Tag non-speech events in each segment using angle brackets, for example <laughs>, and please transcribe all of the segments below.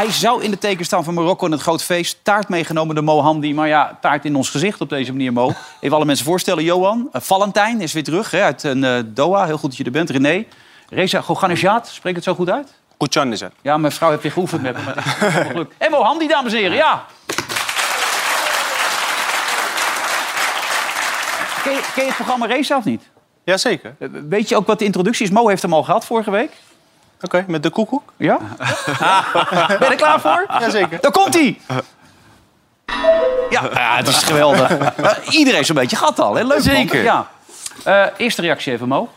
Hij zou in de teken staan van Marokko in het groot feest. Taart meegenomen door Mohandi. Maar ja, taart in ons gezicht op deze manier, Mo. Even alle mensen voorstellen. Johan, uh, Valentijn is weer terug hè, uit uh, Doha. Heel goed dat je er bent. René, Reza Goganejad, spreek het zo goed uit? Goedjan is het. Ja, mijn vrouw heeft weer geoefend met me. <laughs> en Mohandi, dames en heren, ja. Ken je, ken je het programma Reza of niet? Jazeker. Weet je ook wat de introductie is? Mo heeft hem al gehad vorige week. Oké, okay, met de koekoek? Ja. ben je er klaar voor? Jazeker. Daar komt hij. Ja, ja, het is geweldig. Iedereen zo'n beetje gehad al. Hè? Leuk, Zeker. Ja. Uh, eerste reactie even, Mo.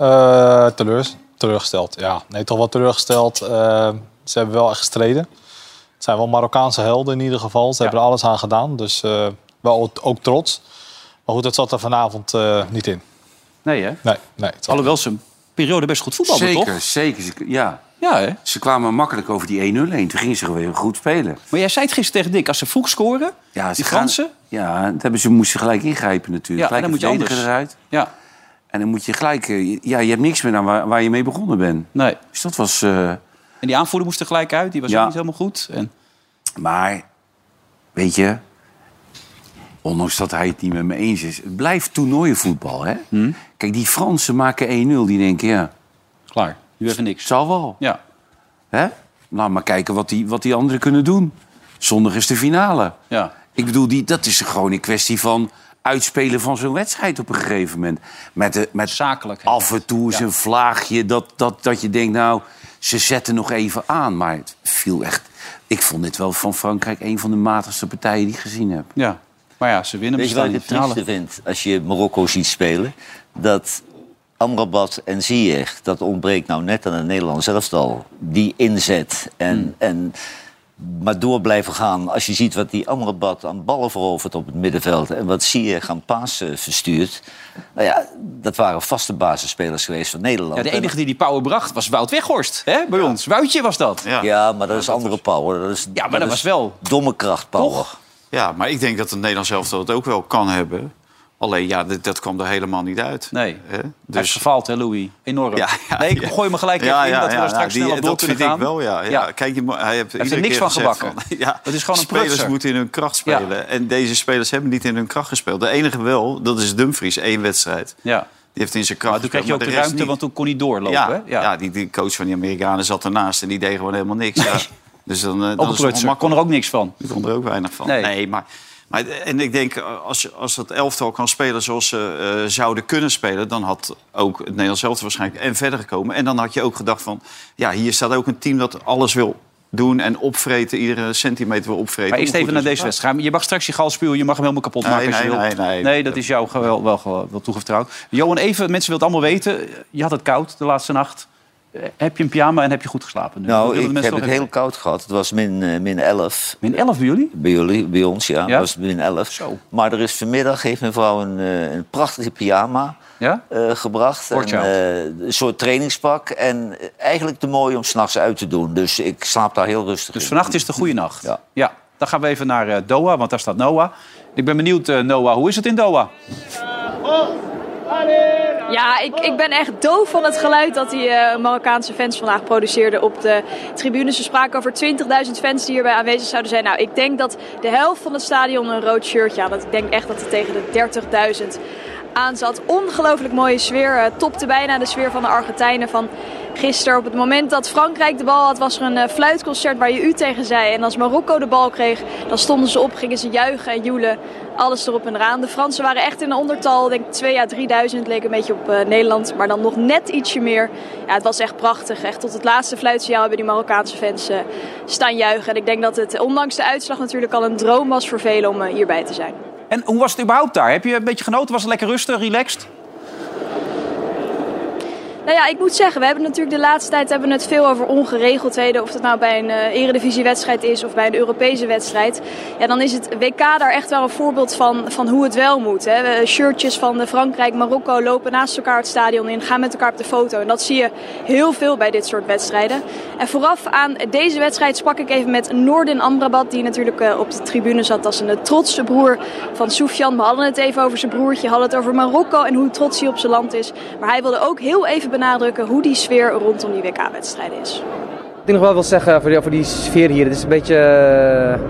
Uh, teleur, teleurgesteld, ja. Nee, toch wel teleurgesteld. Uh, ze hebben wel echt gestreden. Het zijn wel Marokkaanse helden in ieder geval. Ze ja. hebben er alles aan gedaan, dus wel ook trots. Maar goed, dat zat er vanavond niet in. Nee, hè? Nee, nee. Alhoewel ze een periode best goed voetballen, zeker, toch? Zeker, zeker. Ja. Ja, hè? Ze kwamen makkelijk over die 1-0 heen. Toen gingen ze weer goed spelen. Maar jij zei het gisteren tegen Dick, als ze vroeg scoren, ja, die Fransen... Gaan, ja, dat hebben ze, moesten gelijk ingrijpen natuurlijk. Ja, gelijk dan moet je anders. eruit. Ja. En dan moet je gelijk... Ja, je hebt niks meer aan waar, waar je mee begonnen bent. Nee. Dus dat was... Uh... En die aanvoerder moest er gelijk uit. Die was ja. ook niet helemaal goed. En... Maar, weet je... Ondanks dat hij het niet met me eens is. Het blijft toernooienvoetbal, hè? Hm? Kijk, die Fransen maken 1-0. Die denken, ja... Klaar. Nu even niks. Zal wel. Ja. Hè? Laat maar kijken wat die, wat die anderen kunnen doen. Zondag is de finale. Ja. Ik bedoel, die, dat is gewoon een kwestie van uitspelen van zo'n wedstrijd op een gegeven moment. Met, de, met Zakelijk. af en toe eens Ja. een vlaagje dat, dat, dat je denkt, nou, ze zetten nog even aan. Maar het viel echt... Ik vond dit wel van Frankrijk een van de matigste partijen die ik gezien heb. Ja. Maar ja, ze winnen. Weet je wat ik het trieste vind als je Marokko ziet spelen? Dat Amrabat en Ziyech, dat ontbreekt nou net aan het Nederlands elftal. Die inzet en, en maar door blijven gaan. Als je ziet wat die Amrabat aan ballen verovert op het middenveld... en wat Ziyech aan pasen verstuurt... Nou ja, dat waren vaste basisspelers geweest van Nederland. Ja, de enige die die power bracht was Wout Weghorst. Hè? Bij ons. Woutje was dat. Ja, Ja, maar dat is andere power. Dat is, maar dat was wel... Domme krachtpower. Toch? Ja, maar ik denk dat het Nederlands elftal het ook wel kan hebben. Alleen, ja, dat, dat kwam er helemaal niet uit. Nee. Hè? Hij Dus, gefaald, hè, Louis? Enorm. Ja, ja, nee, ik ja. gooi me gelijk even in dat we er straks die- snel op door dat kunnen vind gaan. ik wel, ja. Kijk, je, mo- hij heeft, er niks van gebakken. ja, Dat is gewoon een spelers prutser. moeten in hun kracht spelen. En deze spelers hebben niet in hun kracht gespeeld. De enige wel, dat is Dumfries, één wedstrijd. Ja. Die heeft in zijn kracht Maar toen kreeg je ook de ruimte, want toen kon hij doorlopen. ja, hè? ja. die, die coach van die Amerikanen zat ernaast en die deed gewoon helemaal niks. <laughs> Dus dan, eh, dan is het. Kon er ook niks van. ik kon er ook weinig van. Nee. Nee, maar, maar... En ik denk, als, je- als dat elftal kan spelen zoals ze eh, zouden kunnen spelen... dan had ook het Nederlands elftal waarschijnlijk en verder gekomen. En dan had je ook gedacht van... ja, hier staat ook een team dat alles wil doen en opvreten. Iedere centimeter wil opvreten. Maar eerst even naar deze wedstrijd. Je mag straks je gal spuwen, je mag hem helemaal kapot Nee, maken als je nee, wilt. nee, nee. dat is jou wel, wel, wel, wel toevertrouwd. Johan, even, mensen willen het allemaal weten. Je had het koud de laatste nacht. Eh, Heb je een pyjama en heb je goed geslapen? Nu? Nou, de ik heb het heel koud gehad. Het was min, eh, min 11. Min 11 bij jullie? Bij jullie, bij ons, ja. Ja? was min 11. Zo. Maar er is vanmiddag heeft mijn vrouw een, eh, een prachtige pyjama Ja? eh, gebracht. En, eh, een soort trainingspak. En eigenlijk te mooi om s'nachts uit te doen. Dus ik slaap daar heel rustig Dus in. vannacht is een goede nacht. Ja. ja. Dan gaan we even naar eh, Doha, want daar staat Noah. Ik ben benieuwd, eh, Noah, hoe is het in Doha? Ja, ik, ik ben echt doof van het geluid dat die eh, Marokkaanse fans vandaag produceerden op de tribunes. Ze spraken over 20.000 fans die hierbij aanwezig zouden zijn. Nou, ik denk dat de helft van het stadion een rood shirtje aan had. Ik denk echt dat het tegen de 30.000 aan zat. Ongelooflijk mooie sfeer. Eh, topte bijna de sfeer van de Argentijnen van gisteren. Op het moment dat Frankrijk de bal had, was er een eh, fluitconcert waar je u tegen zei. En als Marokko de bal kreeg, dan stonden ze op, gingen ze juichen en joelen. Alles erop en eraan. De Fransen waren echt in een ondertal. Denk 2 à 3000. Leek een beetje op eh, Nederland. Maar dan nog net ietsje meer. Ja, het was echt prachtig. Echt tot het laatste fluitsignaal hebben die Marokkaanse fans staan juichen. En ik denk dat het, ondanks de uitslag natuurlijk al een droom was voor velen om hierbij te zijn. En hoe was het überhaupt daar? Heb je een beetje genoten? Was het lekker rustig, relaxed? Nou ja, ik moet zeggen, we hebben natuurlijk de laatste tijd hebben het veel over ongeregeldheden. Of dat nou bij een eh, eredivisiewedstrijd is of bij een Europese wedstrijd. Ja, dan is het WK daar echt wel een voorbeeld van, van hoe het wel moet. Hè. We- Shirtjes van eh, Frankrijk, Marokko lopen naast elkaar het stadion in, gaan met elkaar op de foto. En dat zie je heel veel bij dit soort wedstrijden. En vooraf aan deze wedstrijd sprak ik even met Noordin Amrabat, die natuurlijk eh, op de tribune zat als een eh, trotse broer van Soufiane. We hadden het even over zijn broertje, hadden het over Marokko en hoe trots hij op zijn land is. Maar hij wilde ook heel even benadrukken hoe die sfeer rondom die WK-wedstrijden is. Ik denk nog wel wil zeggen voor die, voor die sfeer hier. Het is een beetje. eh,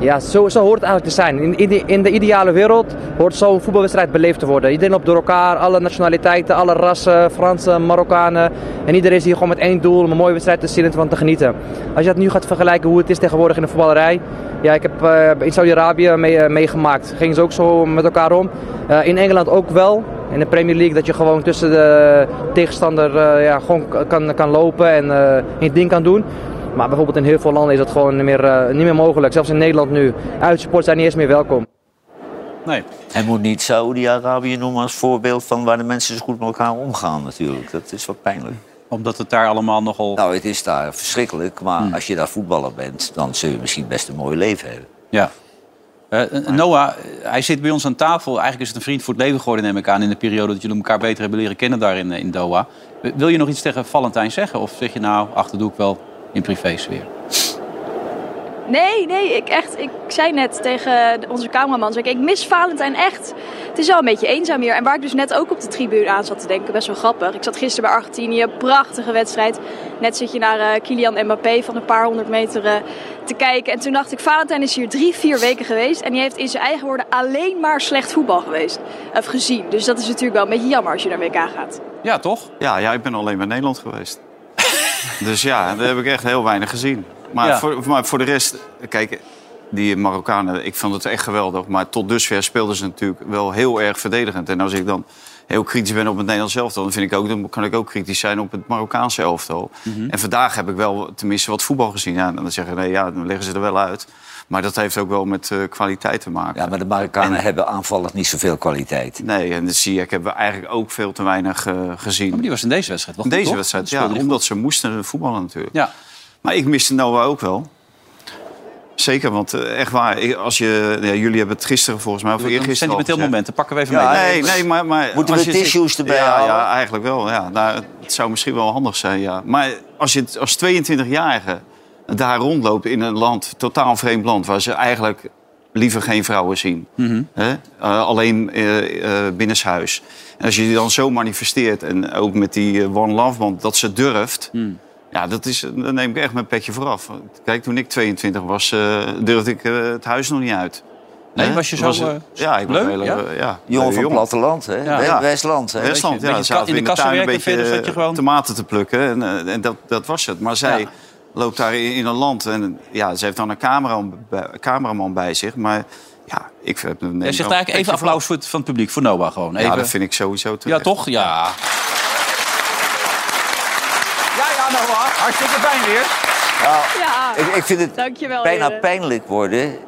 ja, zo, zo hoort het eigenlijk te zijn. In, in, de, in de ideale wereld hoort zo'n voetbalwedstrijd beleefd te worden. Iedereen loopt door elkaar, alle nationaliteiten, alle rassen, Fransen, Marokkanen. En iedereen is hier gewoon met één doel om een mooie wedstrijd te zien en te genieten. Als je dat nu gaat vergelijken hoe het is tegenwoordig in de voetballerij. Ja, ik heb eh, in Saudi-Arabië eh, meegemaakt. Gingen ze ook zo met elkaar om. In Engeland ook wel. In de Premier League dat je gewoon tussen de tegenstander eh, ja, gewoon kan, kan lopen en eh je ding kan doen. Maar bijvoorbeeld in heel veel landen is dat gewoon niet meer, eh, niet meer mogelijk. Zelfs in Nederland nu. Uitsports zijn niet eens meer welkom. Nee. Hij moet niet Saoedi-Arabië noemen als voorbeeld van waar de mensen zo goed met elkaar omgaan natuurlijk. Dat is wat pijnlijk. Omdat het daar allemaal nogal... Nou, het is daar verschrikkelijk, maar als je daar voetballer bent, dan zul je misschien best een mooi leven hebben. Ja. Eh, Noah, hij zit bij ons aan tafel. Eigenlijk is het een vriend voor het leven geworden, neem ik aan... in de periode dat jullie elkaar beter hebben leren kennen daar in, eh, in Doha. Wil je nog iets tegen Valentijn zeggen? Of zeg je nou, ach, dat doe ik wel in privésfeer? Nee, nee, ik, echt, ik zei net tegen onze cameraman, zei ik, ik mis Valentijn echt. Het is wel een beetje eenzaam hier. En waar ik dus net ook op de tribune aan zat te denken, best wel grappig. Ik zat gisteren bij Argentinië, prachtige wedstrijd. Net zit je naar eh, Kylian Mbappé van een paar honderd meter eh, te kijken. En toen dacht ik, Valentijn is hier drie, vier weken geweest. En die heeft in zijn eigen woorden alleen maar slecht voetbal geweest. Of gezien. Dus dat is natuurlijk wel een beetje jammer als je naar WK gaat. Ja, toch? Ja, ja, ik ben alleen bij Nederland geweest. <laughs> dus ja, daar heb ik echt heel weinig gezien. Maar, Ja. voor, maar voor de rest, kijk, die Marokkanen, ik vond het echt geweldig. Maar tot dusver speelden ze natuurlijk wel heel erg verdedigend. En als ik dan heel kritisch ben op het Nederlands elftal... dan, vind ik ook, dan kan ik ook kritisch zijn op het Marokkaanse elftal. En vandaag heb ik wel tenminste wat voetbal gezien. Ja, dan zeggen nee, ja, dan leggen ze er wel uit. Maar dat heeft ook wel met eh, kwaliteit te maken. Ja, maar de Marokkanen hebben aanvallend niet zoveel kwaliteit. Nee, en de Ziyech hebben we eigenlijk ook veel te weinig eh, gezien. Maar die was in deze wedstrijd wel goed, Deze wedstrijd, ja, omdat ze moesten voetballen natuurlijk. Ja. Maar ik miste Noah ook wel. Zeker, want eh, echt waar, als je, ja, jullie hebben het gisteren volgens mij, of eergisteren al sentimenteel gezegd. moment, dat pakken we even Ja, mee. Nee, nee, maar... maar Moeten als we tissues erbij ja, halen? Ja, eigenlijk wel. Ja. Nou, het zou misschien wel handig zijn, ja. Maar als je als 22-jarige daar rondloopt in een land, totaal vreemd land... waar ze eigenlijk liever geen vrouwen zien. Mhm. Hè? Eh, alleen eh eh, binnenshuis. En als je die dan zo manifesteert en ook met die One Love Band... dat ze durft... Hmm. Ja, dat is, dan neem ik echt mijn petje vooraf. Kijk, toen ik 22 was, eh, durfde ik eh, het huis nog niet uit. Nee, was je zo, eh, ja, ik leuk, hele, ja? ja, Jongen van platteland, hè? Ja. We- Ja. Westland, hè? Westland, Beetje- ja. beetje in de in de tuin een beetje gewoon- tomaten te plukken. En, en dat, dat was het. Maar zij Ja. loopt daar in, in een land en ja, ze heeft dan een cameraman bij, cameraman bij zich. Maar ja, ik heb... Jij zegt eigenlijk even petje applaus voor het, van het publiek, voor Noah gewoon. Even. Ja, dat vind ik sowieso Ja, terecht. toch? Ja. Noah. Hartstikke fijn weer. Ja, Ik, ik vind het dankjewel. bijna heren. pijnlijk worden.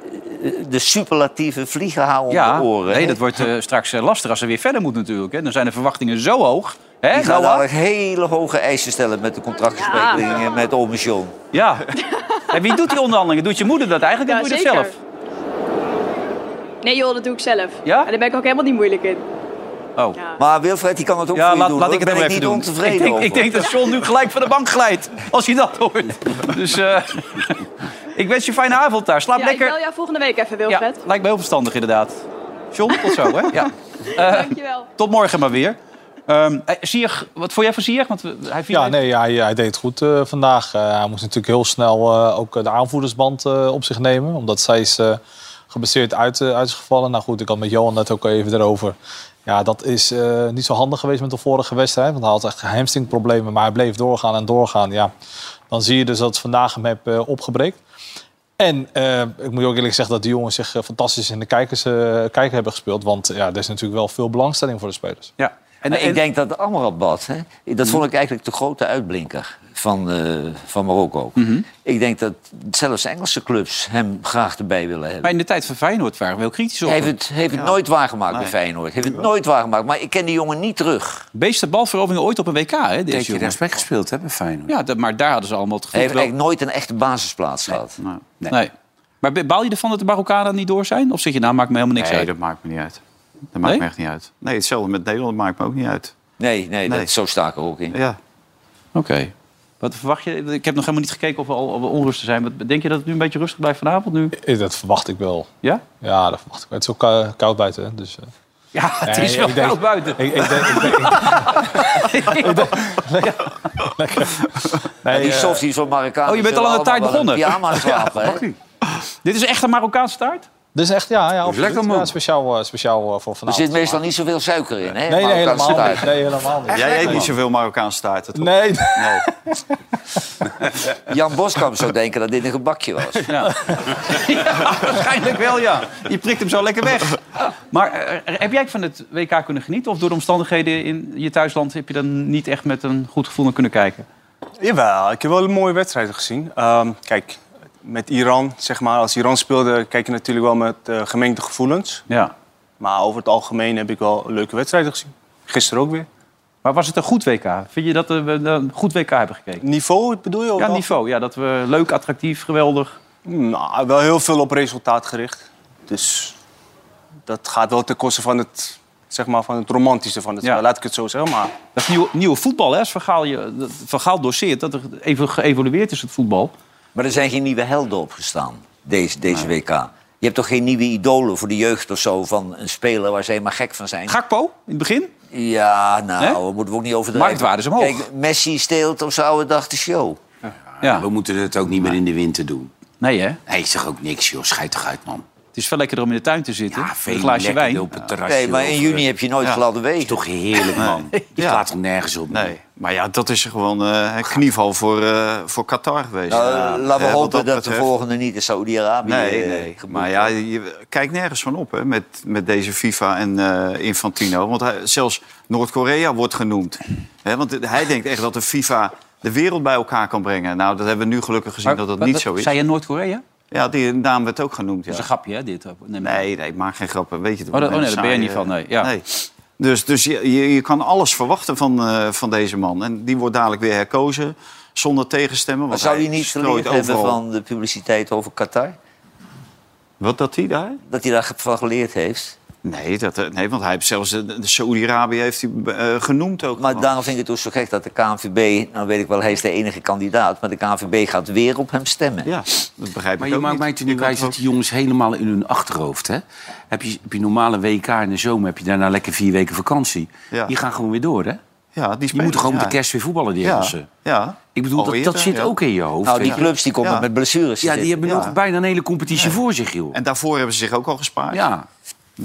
De superlatieve vliegen haar om Ja, de oren. nee, dat wordt eh, straks eh, lastig als ze weer verder moet natuurlijk. Hè. Dan zijn de verwachtingen zo hoog. Hè, Die gaan dadelijk hele hoge eisen stellen met de contractbesprekingen met Omission. Ja. en wie doet die onderhandelingen? Doet je moeder dat eigenlijk? Ja, of doe je dat zeker. zelf? Nee joh, dat doe ik zelf. Ja? En daar ben ik ook helemaal niet moeilijk in. Oh. Ja. Maar Wilfred die kan het ook Ja, voor je laat, doen. laat hoor. ik het ben ik even niet doen. ontevreden ik, denk, over. ik denk dat John nu <laughs> gelijk van de bank glijdt. Als hij dat hoort. Dus eh, ik wens je een fijne avond daar. Slaap Ja, lekker. ik bel jou volgende week even, Ja, Wilfred. lijkt me heel verstandig inderdaad. John, tot zo hè. Ja. <laughs> Dankjewel. Tot morgen maar weer. Ehm eh, Ziyech, wat vond jij van Ziyech? Want hij viel Ja, even- nee, hij, hij deed het goed eh, vandaag. Eh, hij moest natuurlijk heel snel eh, ook de aanvoerdersband eh, op zich nemen. Omdat zij is eh, geblesseerd uit, eh, uit is gevallen. Nou goed, ik had met Johan net ook even erover. Ja, dat is eh, niet zo handig geweest met de vorige wedstrijd. Want hij had echt hamstringproblemen, maar hij bleef doorgaan en doorgaan. Ja, dan zie je dus dat het vandaag hem heeft eh, opgebreekt. En eh, ik moet ook eerlijk zeggen dat die jongens zich fantastisch in de kijkers, kijker hebben gespeeld. Want ja, er is natuurlijk wel veel belangstelling voor de spelers. Ja. En, ik denk dat Amrabat, hè, dat vond ik eigenlijk de grote uitblinker van, eh, van Marokko. Mhm. Ik denk dat zelfs Engelse clubs hem graag erbij willen hebben. maar in de tijd van Feyenoord waren we heel kritisch op Hij hem. heeft het, heeft het nooit waargemaakt bij Nee. Feyenoord. Heeft het nooit waargemaakt. Maar ik ken die jongen niet terug. Beste balverovering ooit op een WK, hè, deze Tegen jongen. respect gespeeld, hè, bij Feyenoord. Ja, dat- maar daar hadden ze allemaal het Hij gevoel... heeft terwijl- eigenlijk nooit een echte basisplaats gehad. Nou, nee. Maar baal je ervan dat de Marokkanen niet door zijn? Of zeg je, nou, maakt me helemaal niks nee, uit? dat maakt me niet uit. Dat maakt Nee? me echt niet uit. Nee, hetzelfde met Nederland maakt me ook niet uit. Nee, nee, Nee. Dat, zo sta ik er ook in. Ja. Oké. Wat verwacht je? Ik heb nog helemaal niet gekeken of er al of onrusten zijn. Wat- Denk je dat het nu een beetje rustig blijft vanavond nu? Eh, Dat verwacht ik wel. Ja? Ja, dat verwacht ik wel. Het is ook kou- koud buiten. hè, Dus, eh. Ja, het is wel denk- koud buiten. Ik, ik denk... Ik denk, ik, ik denk nee, lekker. Nee, die eh, softies van Marokkaan. Oh, je bent al aan de tijd begonnen. Pyjama slapen, hè? <laughs> Dit is echt een Marokkaanse taart? Is echt, ja, ja absoluut. lekker, man. Ja, speciaal, eh, speciaal eh, voor Er vanavond. zit meestal niet zoveel suiker in, hè? Nee, nee, Marokkaanse helemaal taart. niet. Nee, helemaal niet. Jij eet niet zoveel Marokkaanse taarten, toch? Nee, <laughs> <laughs> Jan Boskamp zou denken dat dit een gebakje was. Ja. <laughs> ja, waarschijnlijk wel, ja. Je prikt hem zo lekker weg. Maar eh, heb jij van het WK kunnen genieten? Of door de omstandigheden in je thuisland heb je dan niet echt met een goed gevoel naar kunnen kijken? Jawel, ik heb wel een mooie wedstrijden gezien. Ehm, kijk, met Iran, zeg maar, als Iran speelde, kijk je natuurlijk wel met eh, gemengde gevoelens. Ja. Maar over het algemeen heb ik wel leuke wedstrijden gezien. Gisteren ook weer. Maar was het een goed WK? Vind je dat we een goed WK hebben gekeken? Niveau bedoel je? Ja, niveau. Ja, dat we leuk, attractief, geweldig. Nou, wel heel veel op resultaat gericht. Dus dat gaat wel ten koste van het, zeg maar, van het romantische van het Ja. Laat ik het zo zeggen. Maar Dat is nieuw, nieuwe voetbal, hè? Als Vergaal, je, Vergaal doseert dat er even geëvolueerd is, het voetbal. Maar er zijn geen nieuwe helden opgestaan, deze, deze WK. Je hebt toch geen nieuwe idolen voor de jeugd of zo van een speler waar ze helemaal gek van zijn? Gakpo, in het begin? Ja, nou, Hè? moeten we ook niet overdrijven. Marktwaarde is omhoog. Kijk, Messi steelt op zijn oude dag de show. Ja. We moeten het ook niet meer in de winter doen. Nee, hè? Nee, toch ook niks, joh. Schijt toch uit, man. Het is veel lekkerder om in de tuin te zitten. Ja, veel een glaasje wijn. op het terrasje. Nee, maar in juni eh, heb je nooit ja. gladde is wegen. toch heerlijk, man. <laughs> Je Ja. slaat toch nergens op. man. Nee, maar ja, dat is gewoon eh een knieval voor, eh, voor Qatar geweest. Nou, Ja. laten we hopen dat, de volgende niet in Saoedi-Arabië Nee, nee. Maar ja, je kijkt nergens van op hè, met, met deze FIFA en eh, Infantino. Want hij, zelfs Noord-Korea wordt genoemd. Hè, want hij denkt echt dat de FIFA de wereld bij elkaar kan brengen. Nou, dat hebben we nu gelukkig gezien dat dat niet zo is. Zei je Noord-Korea? Ja, die naam werd ook genoemd. Dat Ja. is een grapje, hè? Dit. Nee, maar- Nee, nee, maak geen grappen. Weet je toch? Oh, dat- oh, nee, daar ben je niet van, nee, ja. Dus, dus je, je, je kan alles verwachten van, eh, van deze man. En die wordt dadelijk weer herkozen zonder tegenstemmen. Maar zou hij niet geleerd hebben van de publiciteit over Qatar? Wat dat hij daar? Dat hij daarvan geleerd heeft? Nee, dat, eh, nee, want hij heeft zelfs Saoedi-Arabië heeft hij eh, genoemd ook. Maar daarom vind ik het ook zo gek dat de KNVB... Nou weet ik wel, hij is de enige kandidaat... maar de KNVB gaat weer op hem stemmen. Ja, dat begrijp Maar ik je ook maakt niet. mij toen nu Je wijs dat die jongens helemaal in hun achterhoofd. Hè? Heb, je, heb je normale WK in de zomer, heb je daarna lekker vier weken vakantie. Ja. Die gaan gewoon weer door, hè? Ja, die Die moeten gewoon ja. met de kerst weer voetballen, die Ja, ja. Ik bedoel, dat, dat zit ja. ook in je hoofd. Nou, die je. clubs die komen Ja. met blessures. Ja, die hebben Ja. nog bijna een hele competitie voor zich, joh. En daarvoor hebben ze zich ook al gespaard. ja,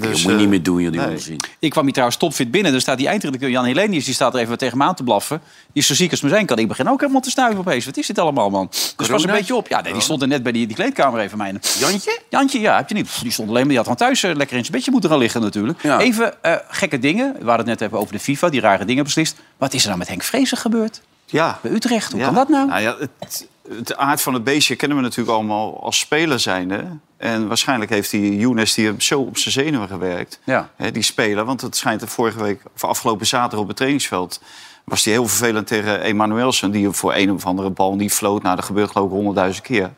Dus, dat moet je eh, niet meer doen, joh, die nee. onzin. Ik kwam hier trouwens topfit binnen. Er staat die eindredacteur Jan Helenius. Die staat er even tegen me aan te blaffen. Die is zo ziek als maar zijn kan. Ik begin ook helemaal te snuiven opeens. Wat is dit allemaal, man? Dus was een beetje op. Ja, nee, die stond er net bij die, die kleedkamer even mij. Jantje? Jantje, ja, heb je niet. Die stond alleen maar. Die had gewoon thuis eh, lekker in zijn bedje moeten gaan liggen natuurlijk. Ja. Even eh, gekke dingen. We hadden het net even over de FIFA. Die rare dingen beslist. Wat is er nou met Henk Vrezen gebeurd? Ja. Bij Utrecht. Hoe Ja. kan dat nou? ja, het, het aard van het beestje kennen we natuurlijk allemaal als speler zijnde. En waarschijnlijk heeft die Younes die hem zo op zijn zenuwen gewerkt. Ja. Hè, die speler. Want het schijnt er vorige week, of afgelopen zaterdag op het trainingsveld... was hij heel vervelend tegen Emanuelsen. Die hem voor een of andere bal niet floot. Nou, dat gebeurt geloof ik honderdduizend keer.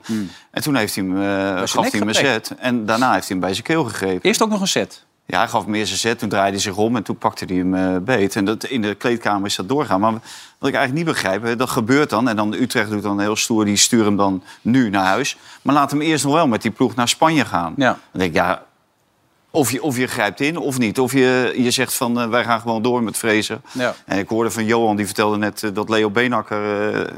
En toen heeft hij hem, eh, gaf hij hem een zet. En daarna heeft hij hem bij zijn keel gegrepen. Eerst ook nog een set. Ja, hij gaf hem eerst een zet, toen draaide hij zich om en toen pakte hij hem eh, beet. En dat, in de kleedkamer is dat doorgaan. Maar wat ik eigenlijk niet begrijp, hè, dat gebeurt dan. En dan Utrecht doet dan heel stoer, die sturen hem dan nu naar huis. Maar laat hem eerst nog wel met die ploeg naar Spanje gaan. Ja. Dan denk ik, ja, of je, of je grijpt in of niet. Of je, je zegt van, eh, wij gaan gewoon door met vrezen. Ja. En ik hoorde van Johan, die vertelde net eh, dat Leo Beenakker eh, eh,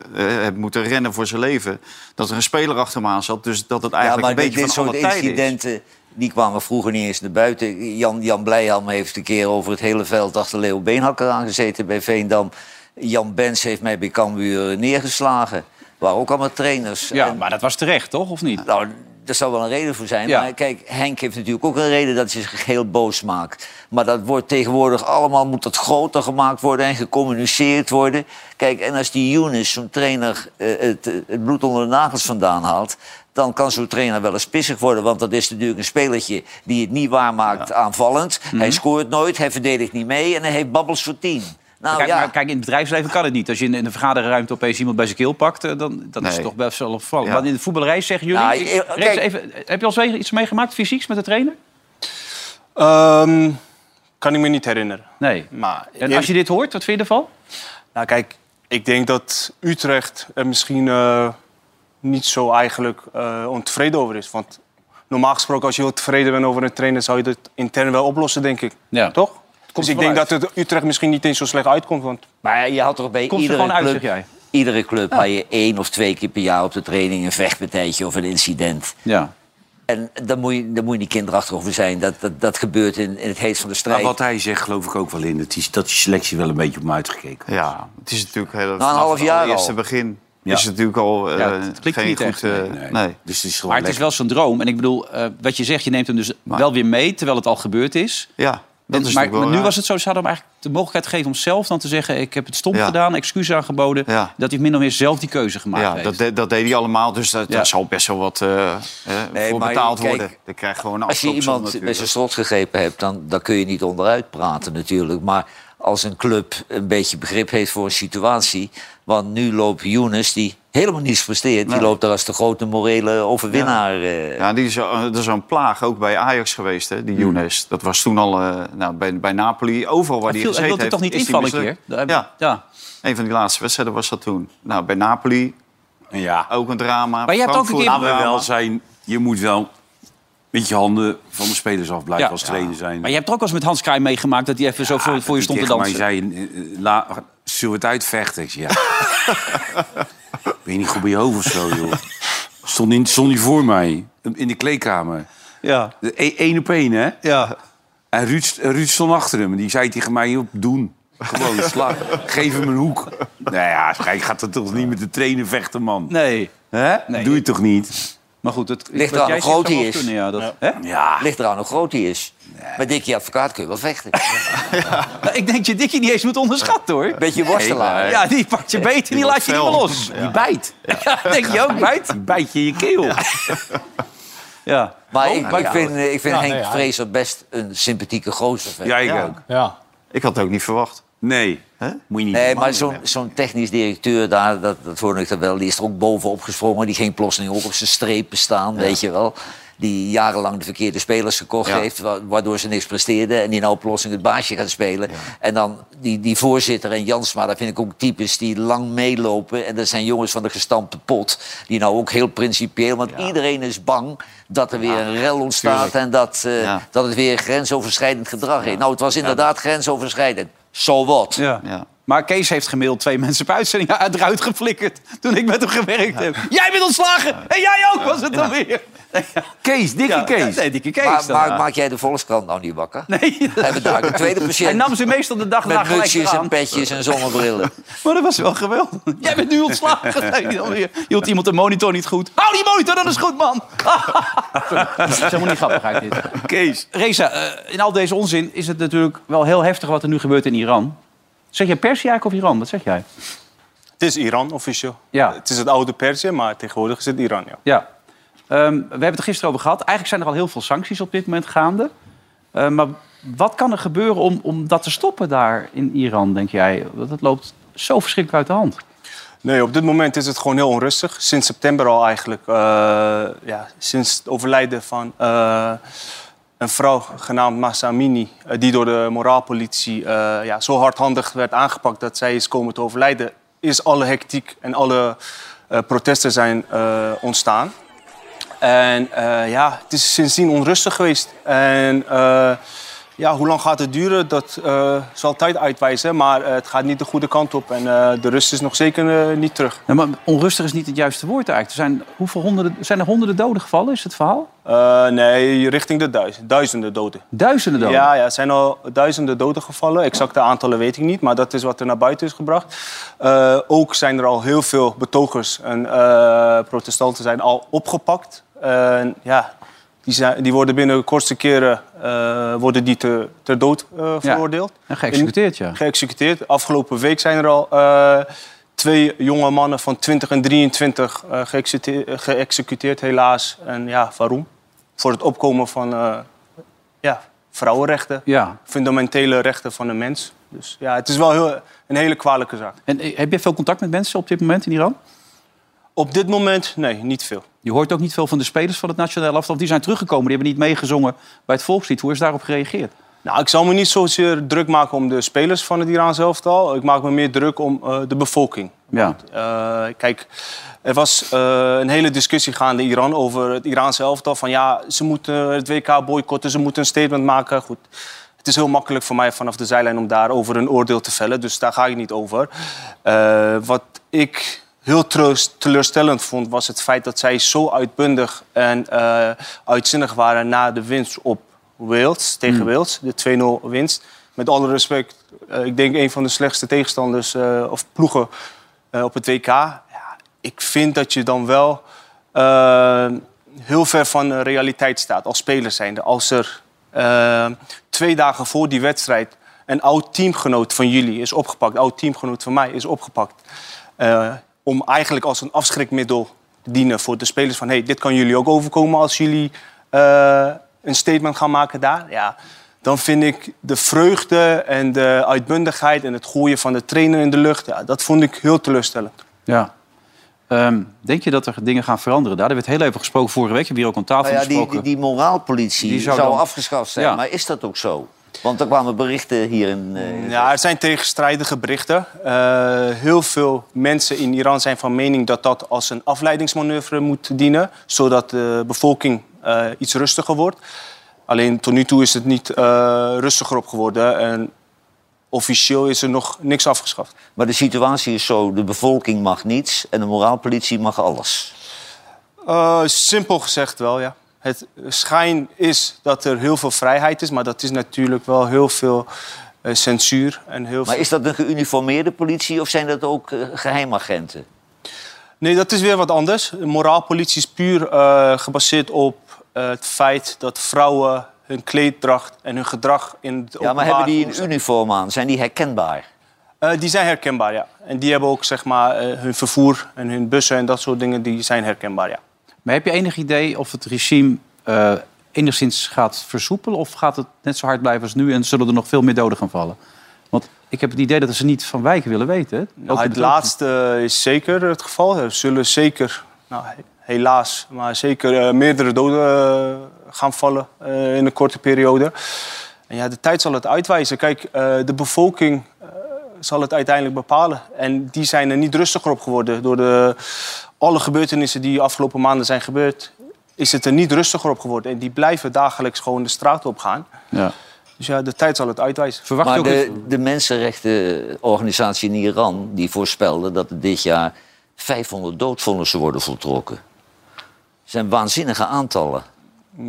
heeft moeten rennen voor zijn leven. Dat er een speler achter hem aan zat. Dus dat het Ja, eigenlijk maar een dit, beetje dit van soort alle tijden is. incidenten... die kwamen vroeger niet eens naar buiten. Jan, Jan Blijham heeft een keer over het hele veld... achter Leo Beenhakker aangezeten bij Veendam. Jan Bens heeft mij bij Cambuur neergeslagen. Waren ook allemaal trainers. Ja, En- maar dat was terecht, toch? Of niet? Nou, daar zou wel een reden voor zijn. Ja. Maar kijk, Henk heeft natuurlijk ook een reden dat hij zich heel boos maakt. Maar dat wordt tegenwoordig allemaal, moet dat groter gemaakt worden en gecommuniceerd worden. Kijk, en als die Younes, zo'n trainer, eh, het, het bloed onder de nagels vandaan haalt... dan kan zo'n trainer wel eens pissig worden. Want dat is natuurlijk een spelertje die het niet waarmaakt aanvallend. Mhm. Hij scoort nooit, hij verdedigt niet mee en hij heeft babbels voor tien. Nou kijk, ja, maar kijk, in het bedrijfsleven kan het niet. Als je in, in de vergaderruimte opeens iemand bij zijn keel pakt, eh, dan dat is Nee. toch best wel opvallend. Ja. Maar in de voetballerij zeggen jullie... Nou, Ik- kijk- even, heb je al eens iets meegemaakt, fysieks, met de trainer? Ehm, kan ik me niet herinneren. Nee. Maar En als je dit hoort, wat vind je ervan? Nou, kijk, ik denk dat Utrecht er misschien eh, niet zo eigenlijk eh, ontevreden over is. Want normaal gesproken, als je heel tevreden bent over een trainer, zou je dat intern wel oplossen, denk ik. Ja. Toch? Komt Dus ik denk dat het Utrecht misschien niet eens zo slecht uitkomt. Want Maar je had toch bij Komt er iedere uit, club... jij? Iedere club had je één of twee keer per jaar op de training een vechtpartijtje of een incident. Ja. En daar moet je, daar moet je niet kinderachtig over zijn. Dat, dat, dat gebeurt in, in het heet van de Maar strijd. wat hij zegt, geloof ik ook wel in. Het is, dat die selectie wel een beetje op hem uitgekeken. Ja, het is natuurlijk heel, een vanaf half jaar eerste al. begin Ja. is het natuurlijk al eh, Ja, het klikt geen niet goed... echt, eh, nee, nee. nee. Dus het is gewoon Maar het is wel zo'n droom. En ik bedoel, eh, wat je zegt, je neemt hem dus wel weer mee... terwijl het al gebeurd is. Ja, dat En- is maar, natuurlijk wel maar nu was het zo, ze hadden hem eigenlijk de mogelijkheid gegeven om zelf dan te zeggen... ik heb het stom Ja. gedaan, excuses aangeboden. Ja. Dat hij min of meer zelf die keuze gemaakt Ja, heeft. dat, de- dat deed hij allemaal, dus dat, Ja. daar zal best wel wat eh, eh, Nee, voor maar betaald kijk, worden. Je krijgt gewoon een Als je iemand natuurlijk. zijn strot gegrepen hebt, dan, dan kun je niet onderuit praten natuurlijk. Maar als een club een beetje begrip heeft voor een situatie... want nu loopt Younes, die helemaal niets presteert... die loopt daar als de grote morele overwinnaar. eh. Ja, die is, eh, dat is een plaag ook bij Ajax geweest, hè, die Younes. Dat was toen al eh, nou, bij, bij Napoli, overal waar Hij hij hij gezeten wilde heeft. toch niet hij invallen een keer? Ja, ja. een van die laatste wedstrijden was dat toen. Nou, bij Napoli Ja. ook een drama. Maar jij hebt ook een keer- Laten we wel zijn, je moet wel met je handen van de spelers af blijven Ja. als trainer zijn. Maar je hebt er ook wel eens met Hans Kraai meegemaakt... dat hij even zo voor, voor je stond te dansen. Maar zei, eh, eh, la, zullen we het uitvechten? Ik zei, ja. <laughs> ben je niet goed bij je hoofd of zo, joh? Stond niet, stond voor mij, in de kleedkamer. Ja. Eén op één, hè? Ja. En Ruud, Ruud stond achter hem. En die zei tegen mij, joh, doen. Gewoon, sla, geef hem een hoek. Nou ja, kijk, gaat er toch niet met de trainer vechten, man? Nee. Hè? Nee. Doe je toch niet? Maar goed, het Ligt eraan hoe groot hij is. kunnen, ja, dat, hè? Ja. Ligt eraan hoe groot hij is. Met Dikkie Advocaat kun je wel vechten. <laughs> Nou, ik denk dat je Dikkie niet eens moet onderschatten, hoor. Beetje worstelaar. Ja, die pakt je beet en die laat je niet meer los. Die bijt. <laughs> Ja, denk je ook, bijt? Die bijt je in je keel. Ja. Maar Oh, ik, maar ik ja. vind, eh, ik vind Ja, Henk nee, Vrezer best een sympathieke gozer. Ja, ik Ja. ook. Ja. Ik had het ook niet verwacht. Nee, moet je niet Nee, maar zo'n zo'n technisch directeur daar, dat, dat hoorde ik er wel, die is er ook bovenop gesprongen. Die ging plotseling ook op zijn strepen staan, weet je wel. Die jarenlang de verkeerde spelers gekocht Ja. heeft, wa- waardoor ze niks presteerden. En die nou plotseling het baasje gaat spelen. En dan die, die voorzitter en Jansma, dat vind ik ook types die lang meelopen. En dat zijn jongens van de gestampte pot. Die nou ook heel principieel, want iedereen is bang dat er weer een rel ontstaat. tuurlijk. En dat, eh, Ja. dat het weer grensoverschrijdend gedrag is. Nou, het was inderdaad grensoverschrijdend. So what? Ja. Ja. Maar Kees heeft gemaild twee <laughs> mensen per uitzending eruit geflikkerd toen ik met hem gewerkt heb. Jij bent ontslagen! En jij ook, was het dan weer? <laughs> Kees, dikke Ja, Kees. Nee, dikke Kees. Maar, dan, maar maak jij de Volkskrant nou niet wakker? Nee, We hebben daar een tweede <laughs> hij patiënt nam ze meestal de dag na met gelijk aan. en petjes en zonnebrillen. Maar dat was wel geweldig. Jij bent nu ontslagen. hij weer. Hield iemand de monitor niet goed. Hou die monitor, dat is goed, man. Dat is helemaal niet grappig dit. Kees. Reza, eh, in al deze onzin is het natuurlijk wel heel heftig wat er nu gebeurt in Iran. Zeg jij Perzië eigenlijk of Iran? Wat zeg jij? Het is Iran, officieel. Ja. Het is het oude Perzië, maar tegenwoordig is het Iran, ja. Ja. Ehm, we hebben het er gisteren over gehad. Eigenlijk zijn er al heel veel sancties op dit moment gaande. Eh, maar wat kan er gebeuren om, om dat te stoppen daar in Iran, denk jij? Want het loopt zo verschrikkelijk uit de hand. Nee, op dit moment is het gewoon heel onrustig. Sinds september al eigenlijk. eh, ja, sinds het overlijden van eh, een vrouw genaamd Masa Amini... eh, die door de moraalpolitie eh, ja, zo hardhandig werd aangepakt... dat zij is komen te overlijden... is alle hectiek en alle eh, protesten zijn ontstaan. En ja, het is sindsdien onrustig geweest. En ja, hoe lang gaat het duren, dat eh, zal tijd uitwijzen. Maar eh, het gaat niet de goede kant op. En eh, de rust is nog zeker niet terug. Ja, maar onrustig is niet het juiste woord eigenlijk. Er zijn, hoeveel honderden, zijn er honderden doden gevallen, is het verhaal? Nee, richting de duizend, duizenden doden. Duizenden doden? Ja, ja, er zijn al duizenden doden gevallen. Exacte aantallen weet ik niet, maar dat is wat er naar buiten is gebracht. Ook zijn er al heel veel betogers en protestanten zijn al opgepakt. En ja, die, zijn, die worden binnen de kortste keren eh, worden die te, ter dood eh, veroordeeld. En geëxecuteerd, ja. Geëxecuteerd. Afgelopen week zijn er al eh, twee jonge mannen van 20 en 23 eh, geëxecute- eh, geëxecuteerd, helaas. En ja, waarom? Voor het opkomen van ja, vrouwenrechten, Ja. fundamentele rechten van de mens. Dus ja, het is wel heel, een hele kwalijke zaak. En heb je veel contact met mensen op dit moment in Iran? Op dit moment, nee, niet veel. Je hoort ook niet veel van de spelers van het nationale elftal. Die zijn teruggekomen, die hebben niet meegezongen bij het volkslied. Hoe is daarop gereageerd? Nou, ik zal me niet zozeer druk maken om de spelers van het Iraans elftal. Ik maak me meer druk om eh, de bevolking. Ja. Eh, kijk, er was eh, een hele discussie gaande in Iran over het Iraanse elftal. Van ja, ze moeten het WK boycotten, ze moeten een statement maken. Goed, het is heel makkelijk voor mij vanaf de zijlijn om daarover een oordeel te vellen. Dus daar ga ik niet over. Wat ik heel teleurstellend vond, was het feit dat zij zo uitbundig en eh, uitzinnig waren na de winst op Wales, tegen Wales. De 2-0 winst. Met alle respect, eh, ik denk een van de slechtste tegenstanders eh, of ploegen op het WK. Ja, ik vind dat je dan wel heel ver van de realiteit staat als speler zijnde. Als er twee dagen voor die wedstrijd een oud teamgenoot van jullie is opgepakt, een oud teamgenoot van mij is opgepakt, om eigenlijk als een afschrikmiddel te dienen voor de spelers van hey, dit kan jullie ook overkomen als jullie eh, een statement gaan maken daar. Ja, dan vind ik de vreugde en de uitbundigheid en het gooien van de trainer in de lucht, ja, dat vond ik heel teleurstellend. Ja. Ehm, denk je dat er dingen gaan veranderen daar? Er werd heel even gesproken vorige week. We hebben hier ook aan tafel Nou ja, die, gesproken. die, die moraalpolitie Die zou zou, dan- afgeschaft zijn. Ja. Maar is dat ook zo? Want er kwamen berichten hier in... eh, Ja, er zijn tegenstrijdige berichten. Eh, heel veel mensen in Iran zijn van mening dat dat als een afleidingsmanoeuvre moet dienen, zodat de bevolking eh, iets rustiger wordt. Alleen tot nu toe is het niet rustiger op geworden en officieel is er nog niks afgeschaft. Maar de situatie is zo, de bevolking mag niets en de moraalpolitie mag alles. Simpel gezegd wel, ja. Het schijn is dat er heel veel vrijheid is, maar dat is natuurlijk wel heel veel eh, censuur en heel Maar veel... is dat een geuniformeerde politie of zijn dat ook eh, geheimagenten? Nee, dat is weer wat anders. De moraalpolitie is puur eh, gebaseerd op het feit dat vrouwen hun kleeddracht en hun gedrag in het Ja, maar hebben die een uniform aan? Zijn die herkenbaar? Die zijn herkenbaar, ja. En die hebben ook zeg maar, hun vervoer en hun bussen en dat soort dingen, die zijn herkenbaar, ja. Maar heb je enig idee of het regime eh, enigszins gaat versoepelen... of gaat het net zo hard blijven als nu en zullen er nog veel meer doden gaan vallen? Want ik heb het idee dat ze niet van wijken willen weten. Nou, het laatste is zeker het geval. Er zullen zeker, nou, he- helaas, maar zeker eh, meerdere doden eh, gaan vallen in een korte periode. En ja, de tijd zal het uitwijzen. Kijk, de bevolking zal het uiteindelijk bepalen. En die zijn er niet rustiger op geworden. Door de, alle gebeurtenissen die afgelopen maanden zijn gebeurd, is het er niet rustiger op geworden. En die blijven dagelijks gewoon de straat op gaan. Ja. Dus ja, de tijd zal het uitwijzen. Verwacht je Maar ook de, de mensenrechtenorganisatie in Iran die voorspelde dat er dit jaar 500 doodvonnissen worden voltrokken. Dat zijn waanzinnige aantallen.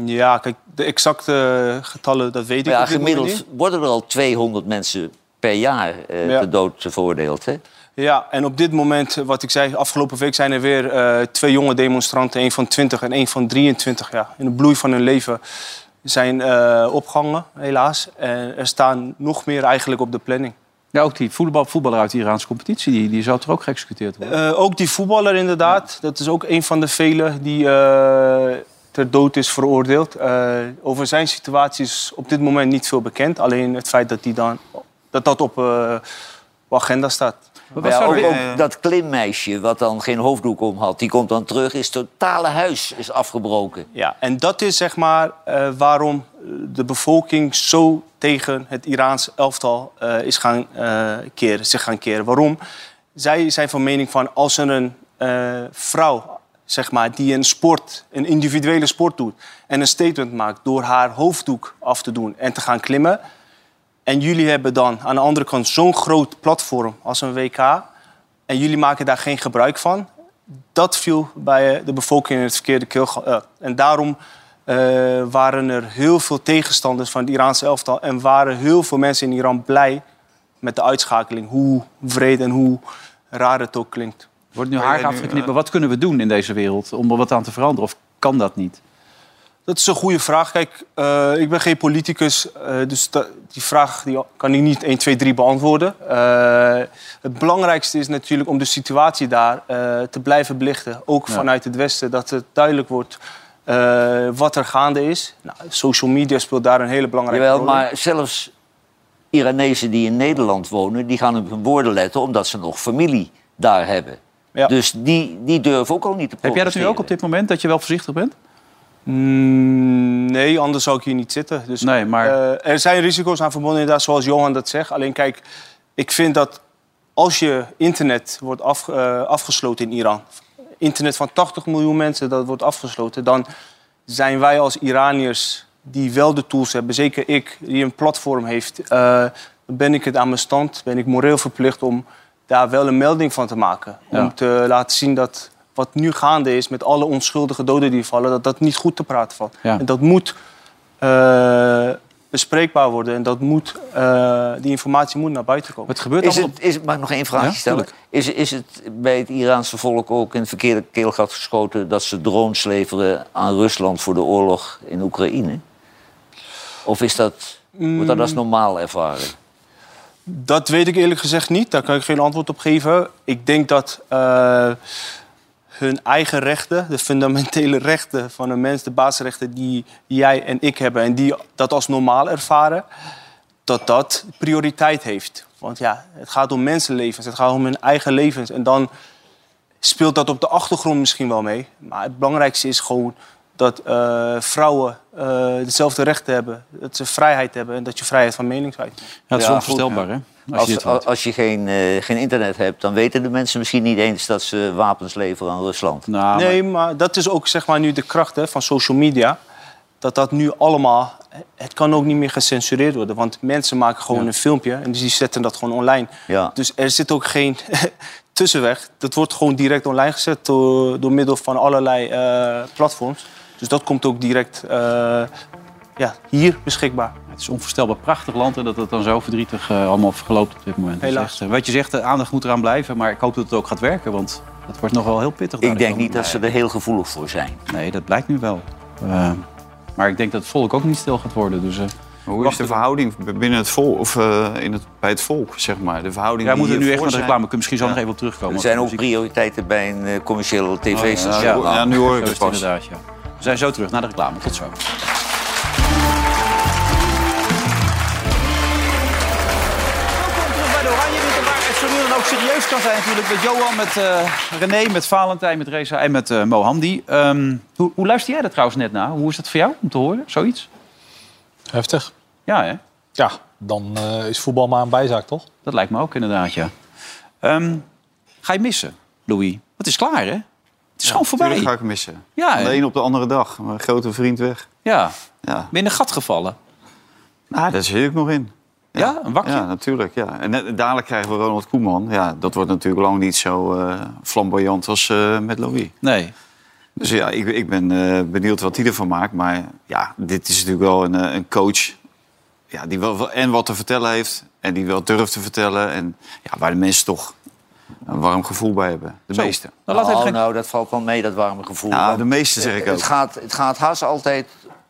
Ja, kijk, de exacte getallen, dat weet ik Maar ja, op dit moment niet. gemiddeld worden er al 200 mensen per jaar eh Ja. ter dood veroordeeld. Hè? Ja, en op dit moment, eh, wat ik zei, afgelopen week zijn er weer eh, twee jonge demonstranten, een van 20 en een van 23, ja, in de bloei van hun leven, zijn eh, opgehangen, helaas. En er staan nog meer eigenlijk op de planning. Ja, ook die voetbal, voetballer uit de Iraanse competitie, die, die zou er ook geëxecuteerd worden. Ook die voetballer inderdaad, dat is ook een van de velen die ter dood is veroordeeld. Over zijn situatie is op dit moment niet veel bekend. Alleen het feit dat die dan, dat, dat op op agenda staat. Maar ja, ook, ook dat klimmeisje wat dan geen hoofddoek om had, die komt dan terug, is het totale huis is afgebroken. Ja, en dat is zeg maar eh, waarom de bevolking zo tegen het Iraans elftal eh, is gaan eh, keren, zich gaan keren. Waarom? Zij zijn van mening van als er een eh, vrouw, zeg maar, die een sport, een individuele sport doet en een statement maakt door haar hoofddoek af te doen en te gaan klimmen. En jullie hebben dan aan de andere kant zo'n groot platform als een WK. En jullie maken daar geen gebruik van dat viel bij eh, de bevolking in het verkeerde keelgat. eh, en daarom eh, waren er heel veel tegenstanders van het Iraanse elftal. En waren heel veel mensen in Iran blij met de uitschakeling. Hoe wreed en hoe raar het ook klinkt. Wordt nu haar afgeknipt, maar wat kunnen we doen in deze wereld om er wat aan te veranderen? Of kan dat niet? Dat is een goede vraag. Kijk, eh, ik ben geen politicus, eh, dus da- die vraag die kan ik niet 1, 2, 3 beantwoorden. Eh, het belangrijkste is natuurlijk om de situatie daar eh, te blijven belichten. Ook Ja. vanuit het Westen, dat het duidelijk wordt eh, wat er gaande is. Nou, social media speelt daar een hele belangrijke Jawel, rol in. maar zelfs Iranezen die in Nederland wonen, die gaan op hun woorden letten omdat ze nog familie daar hebben. Ja. Dus die, die durven ook al niet te Heb jij dat nu ook op protesteren. dit moment, dat je wel voorzichtig bent? Mm, nee, anders zou ik hier niet zitten. Dus, Nee, maar- eh, er zijn risico's aan verbonden, inderdaad, zoals Johan dat zegt. Alleen kijk, ik vind dat als je internet wordt af, eh, afgesloten in Iran, internet van 80 miljoen mensen dat wordt afgesloten, dan zijn wij als Iraniërs die wel de tools hebben, zeker ik die een platform heeft, eh, dan ben ik het aan mijn stand, ben ik moreel verplicht om daar wel een melding van te maken. Ja. Om te laten zien dat wat nu gaande is met alle onschuldige doden die vallen, dat dat niet goed te praten valt. Ja. En dat moet eh, bespreekbaar worden en dat moet, eh, die informatie moet naar buiten komen. Het gebeurt Is allemaal het, is, mag ik nog één vraagje Ja, stellen? tuurlijk. Is, is het bij het Iraanse volk ook in het verkeerde keelgat geschoten dat ze drones leveren aan Rusland voor de oorlog in Oekraïne? Of is dat, wordt dat als normaal ervaren? Dat weet ik eerlijk gezegd niet. Daar kan ik geen antwoord op geven. Ik denk dat eh, hun eigen rechten, de fundamentele rechten van een mens, de basisrechten die jij en ik hebben en die dat als normaal ervaren, dat dat prioriteit heeft. Want ja, het gaat om mensenlevens, het gaat om hun eigen levens. En dan speelt dat op de achtergrond misschien wel mee. Maar het belangrijkste is gewoon dat eh, vrouwen eh, dezelfde rechten hebben, dat ze vrijheid hebben en dat je vrijheid van meningsuiting hebt. Ja, het is Ja, onvoorstelbaar, hè? Als, je Als, je geen, eh, geen internet hebt, dan weten de mensen misschien niet eens dat ze wapens leveren aan Rusland. Nou, Nee, maar dat is ook zeg maar, nu de kracht hè, van social media. Dat dat nu allemaal... Het kan ook niet meer gecensureerd worden. Want mensen maken gewoon een filmpje en die zetten dat gewoon online. Ja. Dus er zit ook geen <laughs> tussenweg. Dat wordt gewoon direct online gezet door, door middel van allerlei eh, platforms. Dus dat komt ook direct eh, ja, hier beschikbaar. Het is onvoorstelbaar prachtig land en dat het dan zo verdrietig eh, allemaal verloopt op dit moment. Helaas. echt, eh, wat je zegt, de aandacht moet eraan blijven, maar ik hoop dat het ook gaat werken, want het wordt nog wel heel pittig. Ik denk de niet dat ze er heel gevoelig voor zijn. Nee, dat blijkt nu wel. Eh, maar ik denk dat het volk ook niet stil gaat worden. Dus, eh, Maar Hoe is de verhouding binnen het volk, of eh, in het, bij het volk, zeg maar? De verhouding wij die moeten nu echt naar de reclame. Kunnen misschien zo Ja. nog even op terugkomen. Er zijn ook prioriteiten bij een commerciële tv-station. Oh, ja, nu- ja, nu hoor ik het pas. inderdaad, ja. We zijn zo terug naar de reclame. Tot zo. Welkom terug bij de Oranje Winter, waar het zo nu dan ook serieus kan zijn natuurlijk. Met Johan, met eh, René, met Valentijn, met Reza en met eh Mohandi. Ehm, hoe, hoe luister jij er trouwens net naar? Hoe is dat voor jou om te horen? Zoiets? Heftig. Ja, hè? Ja, dan eh, is voetbal maar een bijzaak, toch? Dat lijkt me ook inderdaad, ja. Ehm, ga je missen, Louis? Het is klaar, hè? Het is gewoon voorbij. Ga ik missen. Ja, Van de hè? een op de andere dag. Mijn grote vriend weg. Ja. Ja, Ben je in een gat gevallen? nou, daar zit ik nog in. Ja, een wakje? Ja, natuurlijk. Ja. En net- dadelijk krijgen we Ronald Koeman. Ja, dat wordt natuurlijk lang niet zo eh, flamboyant als eh, met Louis. Nee. Dus ja, ik, ik ben eh, benieuwd wat hij ervan maakt. Maar ja, dit is natuurlijk wel een, een coach ja, die wel wel- en wat te vertellen heeft. En die wel durft te vertellen. En ja, waar de mensen toch een warm gevoel bij hebben. De Zo. meeste. Nou, even Oh, nou, dat valt wel mee, dat warme gevoel. Want de meeste zeg ik het ook. gaat, het gaat haast altijd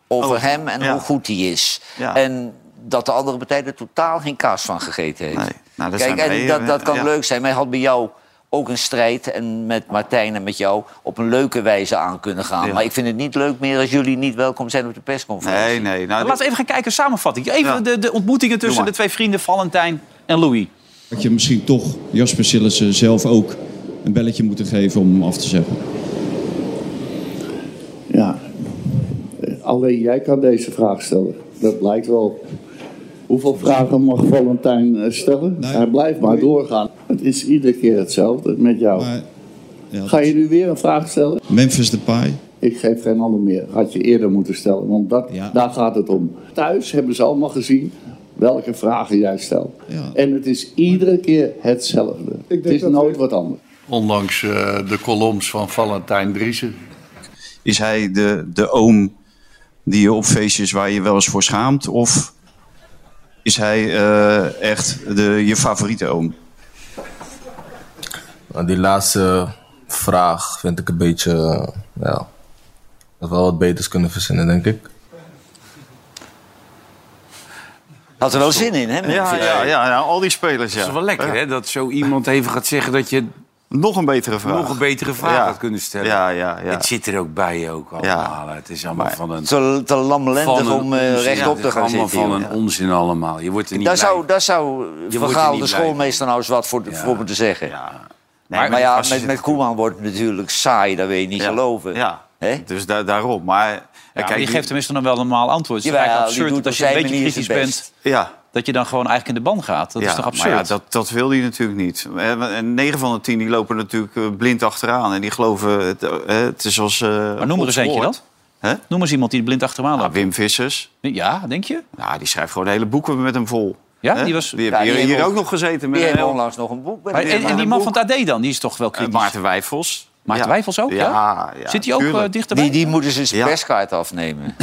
over hem en ja. hoe goed hij is. Ja. En dat de andere partij er totaal geen kaas van gegeten heeft. Nee. Nou, dat Kijk, en wij, dat, eh, dat kan ja. leuk zijn. Maar hij had bij jou ook een strijd en met Martijn en met jou op een leuke wijze aan kunnen gaan. Ja. Maar ik vind het niet leuk meer als jullie niet welkom zijn op de persconferentie. Nee, nee. Nou, Laten we even gaan kijken, samenvatting. Even Ja. de, de ontmoetingen tussen de twee vrienden, Valentijn en Louis. Dat je misschien toch Jasper Sillissen zelf ook een belletje moeten geven om hem af te zeggen. Ja, alleen jij kan deze vraag stellen. Dat blijkt wel. Hoeveel vragen mag Valentijn eh, stellen? Nou, Hij blijft maar doorgaan. Het is iedere keer hetzelfde met jou. Maar, ja, Ga je nu weer een vraag stellen? Memphis Depay, Ik geef geen ander meer. Had je eerder moeten stellen, want dat, Ja. daar gaat het om. Thuis hebben ze allemaal gezien welke vragen jij stelt. Ja. En het is iedere keer hetzelfde. Het is nooit wat anders. Ondanks eh, de columns van Valentijn Driessen. Is hij de, de oom die je op feestjes waar je wel eens voor schaamt? Of is hij eh, echt de, je favoriete oom? Nou, die laatste vraag vind ik een beetje, eh, ja, dat wel wat beters kunnen verzinnen, denk ik. Had er wel zin in, hè? Ja, ja, ja, ja, al die spelers, ja. Het is wel lekker, hè? Dat zo iemand even gaat zeggen dat je Nog een betere vraag. nog een betere vraag Ja. had kunnen stellen. Ja, ja, ja. Het zit er ook bij ook allemaal. Het is allemaal van een... Te, te lamlendig van een om eh, onzin. rechtop Ja, te het is gaan allemaal zitten. van joh. een onzin allemaal. Je wordt er niet Daar blij zou, daar zou Van niet de schoolmeester, nou eens wat voor, voor moeten zeggen. Ja. maar maar ja, je met, met Koeman wordt het natuurlijk saai, dat wil je niet Ja. geloven. Ja. Hè? Dus da- daarom. Maar ja, Ja, kijk, die geeft tenminste dan wel een normaal antwoord. Het is die absurd dat als je een beetje kritisch bent... ja, dat je dan gewoon eigenlijk in de ban gaat. Dat ja, is toch absurd? Maar ja, dat, dat wil hij natuurlijk niet. Eh, En 9 van de 10 die lopen natuurlijk eh, blind achteraan. En die geloven, het, eh, het is als... eh, maar noem er eens eentje. Hè? Noem eens iemand die blind achteraan Nou, loopt. Wim Vissers. Ja, denk je? Ja, die schrijft gewoon hele boeken met hem vol. Ja, die was- Die Ja, hier, die hebben hier ook nog gezeten. Met Die onlangs nog een boek en, en die man van het AD dan, die is toch wel kritisch? Maarten Wijfels. Maarten Ja. Wijfels ook, ja? Ja, ja, Zit hij ook eh, dichterbij? Die, die moeten ze zijn Ja. perskaart afnemen. <laughs>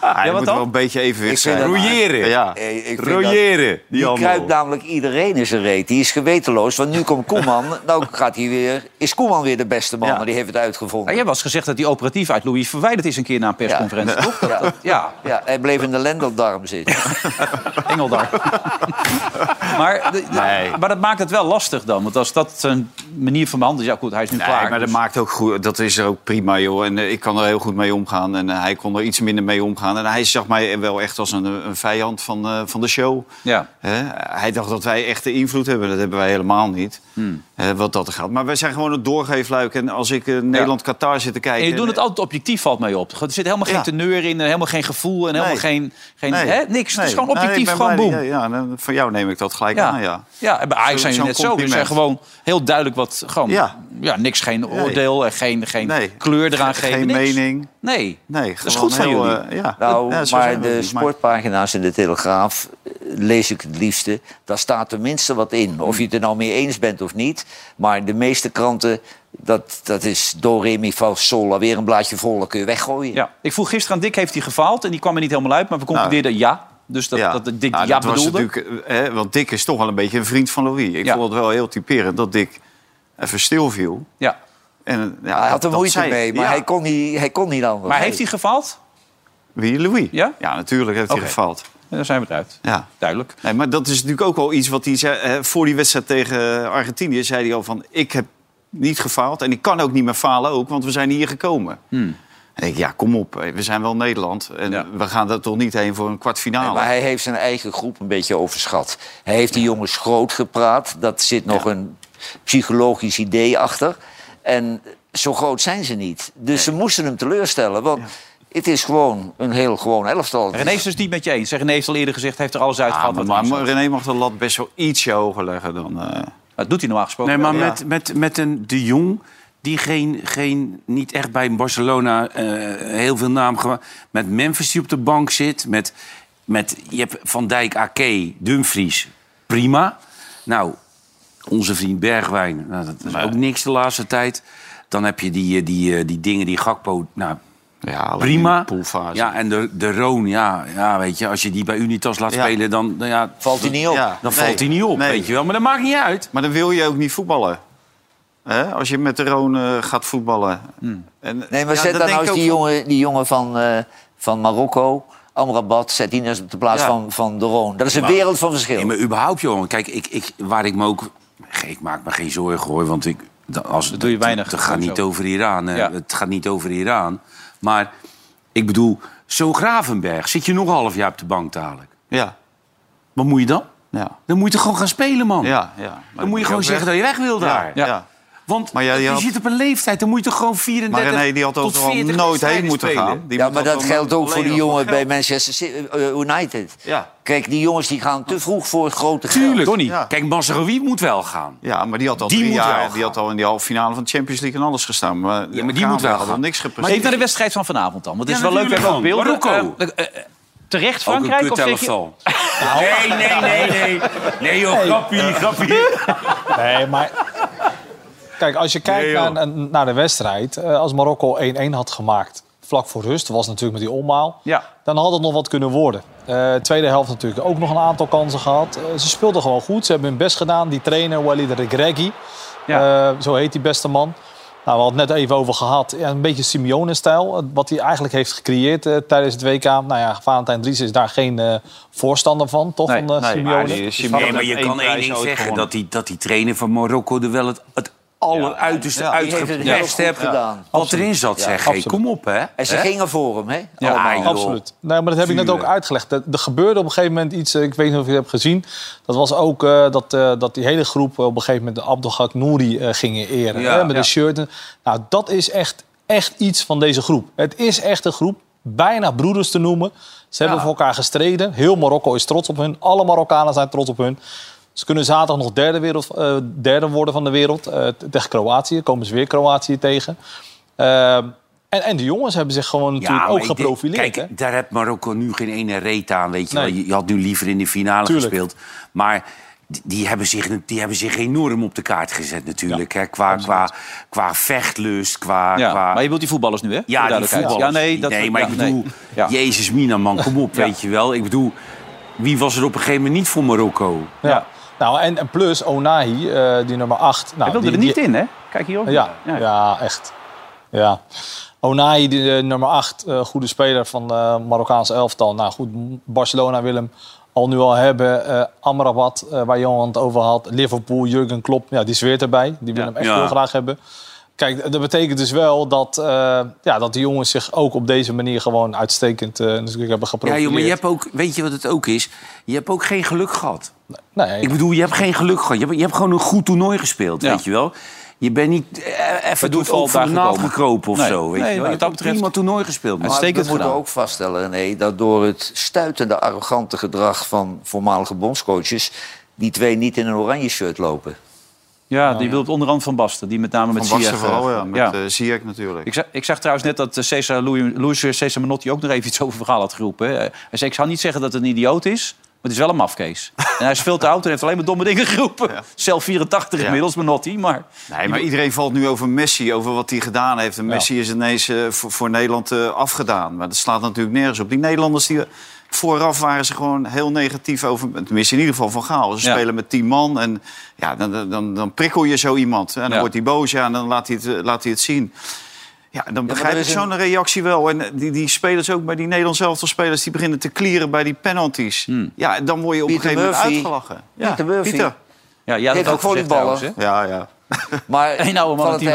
Ja, die wat moet dan? wel een beetje evenwicht zijn. Royeren. Ja. Eh, ik Royeren. Die allemaal. kruipt namelijk iedereen in zijn reet. Die is gewetenloos, want nu komt Koeman. <laughs> nou gaat hij weer, is Koeman weer de beste man, Ja. maar die heeft het uitgevonden. Ja, jij was gezegd dat die operatief uit Louis verwijderd is een keer na een persconferentie, toch? Dat- Ja. dat- ja, Ja, hij bleef in de lendeldarm zitten. <laughs> Engeldar. maar, de- de- Nee. maar dat maakt het wel lastig dan. Want als dat zijn manier van behandelen. Ja, goed, hij is nu Nee, klaar. maar dat dus- maakt ook goed. Dat is ook prima, joh. En eh, ik kan er heel goed mee omgaan. En eh, hij kon er iets minder mee omgaan. En hij zag mij wel echt als een, een vijand van, eh, van de show. Ja. Hij dacht dat wij echte invloed hebben. Dat hebben wij helemaal niet. Hmm. Wat dat er gaat. Maar wij zijn gewoon het doorgeefluik. En als ik Nederland-Qatar zit te kijken... En je doet het altijd objectief, valt mij op. Er zit helemaal geen Ja. teneur in, helemaal geen gevoel en helemaal Nee. geen... geen Nee. hè, niks. Het is gewoon objectief, gewoon boem. Ja, ja, van jou neem ik dat gelijk aan, ja. Ja, en bij Ajax zijn Zo'n net zo. We zijn gewoon heel duidelijk wat... Gewoon, ja. Ja. niks, geen oordeel en geen, geen Nee. kleur eraan geven. Geen niks. mening. Nee. Nee, Dat is goed van heel, jullie. eh, ja. Nou, Ja, maar de niet. Maar- sportpagina's in de Telegraaf eh, lees ik het liefste. Daar staat tenminste wat in. Of je het er nou mee eens bent of niet. Maar de meeste kranten, dat, dat is do, re, mi, fa, sol. Weer een blaadje vol, dat kun je weggooien. Ja. Ik vroeg gisteren aan Dick, heeft hij gefaald? En die kwam er niet helemaal uit, maar we concludeerden ja. Dus dat, dat Dick Nou, ja dat was bedoelde. natuurlijk, eh, hè, want Dick is toch wel een beetje een vriend van Louis. Ik Ja. vond het wel heel typerend dat Dick even stil viel. Ja. En, ja, Hij had er moeite zei- mee, maar ja. hij, kon niet, hij kon niet anders. Maar heeft hij gefaald? Wie, Louis? Ja? Ja, natuurlijk heeft hij gefaald. Ja, daar zijn we eruit. Ja. Duidelijk. Nee, maar dat is natuurlijk ook wel iets wat hij zei. voor die wedstrijd tegen Argentinië zei hij al van... ik heb niet gefaald en ik kan ook niet meer falen ook, want we zijn hier gekomen. Hmm. En ik, ja, kom op, we zijn wel Nederland. En we gaan er toch niet heen voor een kwartfinale. Nee, maar hij heeft zijn eigen groep een beetje overschat. Hij heeft die jongens groot gepraat. Dat zit nog een psychologisch idee achter. En zo groot zijn ze niet. Dus ze moesten hem teleurstellen. Want het is gewoon een heel gewoon elftal. René is dus niet met je eens. René heeft al eerder gezegd, hij heeft er alles Ja, uitgehaald. maar, maar. René mag de lat best wel ietsje hoger leggen dan... eh, Dat doet hij normaal gesproken. Nee, maar met, met, met een De Jong, die geen, geen, niet echt bij Barcelona eh, heel veel naam gemaakt. Met Memphis die op de bank zit. Met, met, je hebt Van Dijk, Ake, Dumfries. Prima. Nou, onze vriend Bergwijn. Nou, dat is ook niks de laatste tijd. Dan heb je die, eh, die, eh, die dingen, die Gakpo. Nou, ja, prima. poolfase. Ja, en de, de Roon, ja, ja, weet je, als je die bij Unitas laat Ja. spelen, dan, dan, ja, Valt hij niet op. Ja, dan nee, valt hij niet op, nee. weet je wel. Maar dat maakt niet uit. Maar dan wil je ook niet voetballen. Hè? Als je met de Roon eh, gaat voetballen. En, Nee, maar ja, zet dan nou eens die ook jongen, die jongen van, eh, van Marokko, Amrabat, zet die op de plaats Ja. van, van de Roon. Dat is een Maar- wereld van verschil. Nee, maar überhaupt, jongen. Kijk, ik, ik, waar ik me ook... Ik maak me geen zorgen, hoor. Want ik, als, Dat doe je weinig, Het gaat niet over Iran. Ja. Het gaat niet over Iran. Maar ik bedoel, zo Gravenberg zit je nog een half jaar op de bank dadelijk. Ja, Wat moet je dan? ja, Dan moet je toch gewoon gaan spelen, man. ja. ja. Maar Dan moet je gewoon zeggen weg. dat je weg wil daar. Ja, ja. Want Maar ja, je had- zit op een leeftijd, dan moet je toch gewoon 34 Maar René die had tot 40 nooit heen moeten spelen? gaan. Die ja, maar dat geldt ook voor die jongen bij. Manchester City, eh, United. Ja. Kijk, die jongens die gaan te vroeg voor het grote geld. Tuurlijk. Donnie. Ja. Kijk, Mazraoui moet wel gaan. Ja, maar die had al Die drie jaar. Die had al in die halve finale van de Champions League en alles gestaan. Maar, Ja, maar die moet wel had al gaan. niks Maar even naar de wedstrijd van vanavond dan. Want het is wel leuk, we hebben ook beelden. Eh, eh, eh, terecht Ook een Frankrijk? Of zeg je... kuttelftal. <laughs> Nee, nee, nee, nee. Nee, joh, grappie, grappie. Nee, maar... Kijk, als je kijkt Nee, naar, naar de wedstrijd... eh, als Marokko 1-1 had gemaakt vlak voor rust... was natuurlijk met die omhaal... Ja. dan had het nog wat kunnen worden. Eh, tweede helft natuurlijk ook nog een aantal kansen gehad. Eh, ze speelden gewoon goed. Ze hebben hun best gedaan. Die trainer, Walid Ja. eh, zo heet die beste man. Nou, we hadden het net even over gehad. Ja, een beetje Simeone-stijl. Wat hij eigenlijk heeft gecreëerd eh, tijdens het WK. Nou ja, Valentijn Dries is daar geen eh, voorstander van, toch? Nee, van eh, nee, Simeone? maar Nee, maar je kan één ding zeggen. Dat die, dat die trainer van Marokko er wel het, het alleruiterste Ja, goed hebt. gedaan. Wat erin zat, zeg. Hey, kom op, hè. En ze gingen voor hem, hè? Ja, Allemaal. joh. Absoluut. Nee, maar dat heb ik net ook uitgelegd. Er, er gebeurde op een gegeven moment iets, eh, ik weet niet of je het hebt gezien. Dat was ook eh, dat, eh, dat die hele groep op een gegeven moment de Abdelhak Nouri eh, gingen eren. Ja. hè, met Ja. de shirt. Nou, dat is echt, echt iets van deze groep. Het is echt een groep, bijna broeders te noemen. Ze hebben voor elkaar gestreden. Heel Marokko is trots op hun. Alle Marokkanen zijn trots op hun. Ze kunnen zaterdag nog derde, wereld, eh, derde worden van de wereld. eh, tegen Kroatië. Komen ze weer Kroatië tegen. Ehm, en, en de jongens hebben zich gewoon natuurlijk maar ook denk- geprofileerd. hè? Kijk, daar heeft Marokko nu geen ene reet aan, weet je Nee. wel. Je, je had nu liever in de finale Tuurlijk. gespeeld. Maar die, die hebben zich, die hebben zich enorm op de kaart gezet natuurlijk. hè. Qua, qua, qua vechtlust, qua... Ja, qua maar je wilt die voetballers nu, hè? Ja, die voetballers. Ja, nee, dat, nee, maar ja, ik bedoel, nee. Ja. Jezus Mina, man, kom op, weet je wel. Ik bedoel, wie was er op een gegeven moment niet voor Marokko? Ja. Nou, en, en plus Onahi, eh, die nummer 8. Nou, Hij wilde die, er niet die- in, hè? Kijk hier ook. Ja, ja. echt. Ja. Onahi, die, eh, nummer 8, goede speler van de Marokkaanse elftal. Nou goed, Barcelona wil hem al nu al hebben. Eh Amrabat, eh, waar Johan het over had. Liverpool, Jurgen Klopp, ja, die zweert erbij. Die wil hem echt Ja. heel graag hebben. Kijk, dat betekent dus wel dat, eh, ja, dat de jongens zich ook op deze manier gewoon uitstekend eh, natuurlijk hebben Ja, geprofileerd. joh, maar je hebt ook, weet je wat het ook is? Je hebt ook geen geluk gehad. Nee, Ik bedoel, je hebt geen geluk gehad. Je hebt, je hebt gewoon een goed toernooi gespeeld, Ja. weet je wel. Je bent niet eh, even door toeval het van de daar naald gekomen. gekropen of Nee. zo, weet Nee, je wel. hebt betreft- prima toernooi gespeeld. Maar we moeten gedaan. ook vaststellen, René, dat door het stuitende, arrogante gedrag van voormalige bondscoaches... die twee niet in een oranje shirt lopen. Ja, die wil het onderhand van Basten. Die met name met Van Basten Ziyech, vooral, eh, ja. Met ja. eh, Ziyech natuurlijk. Ik zag, ik zag trouwens net dat eh, Cesar Louis, Louis Cesar Manotti ook nog even iets over verhaal had geroepen. Hij zei, ik zou niet zeggen dat het een idioot is, maar het is wel een mafkees. <laughs> en hij is veel te oud en heeft alleen maar domme dingen geroepen. Zelf 84 Ja. inmiddels, Manotti, maar... Nee, maar iedereen valt nu over Messi, over wat hij gedaan heeft. En Ja. Messi is ineens eh, voor, voor Nederland afgedaan. Maar dat slaat natuurlijk nergens op. Die Nederlanders, die, vooraf waren ze gewoon heel negatief over... Tenminste, in ieder geval van Gaal. Ze Ja. spelen met tien man en ja, dan, dan, dan prikkel je zo iemand. En dan Ja. wordt hij boos ja, en dan laat hij het, eh, laat hij het zien. Ja, dan begrijp ik zo'n reactie wel. En eh, die, die spelers ook bij die Nederlands elftal spelers... die beginnen te klieren bij die penalties. Ja, dan word je op Pieter een gegeven moment Murphy. uitgelachen. Ja, Pieter Murphy. Pieter. Ja, jij het ook volleyballen. Ja, ja. <laughs> Maar Eén oude man die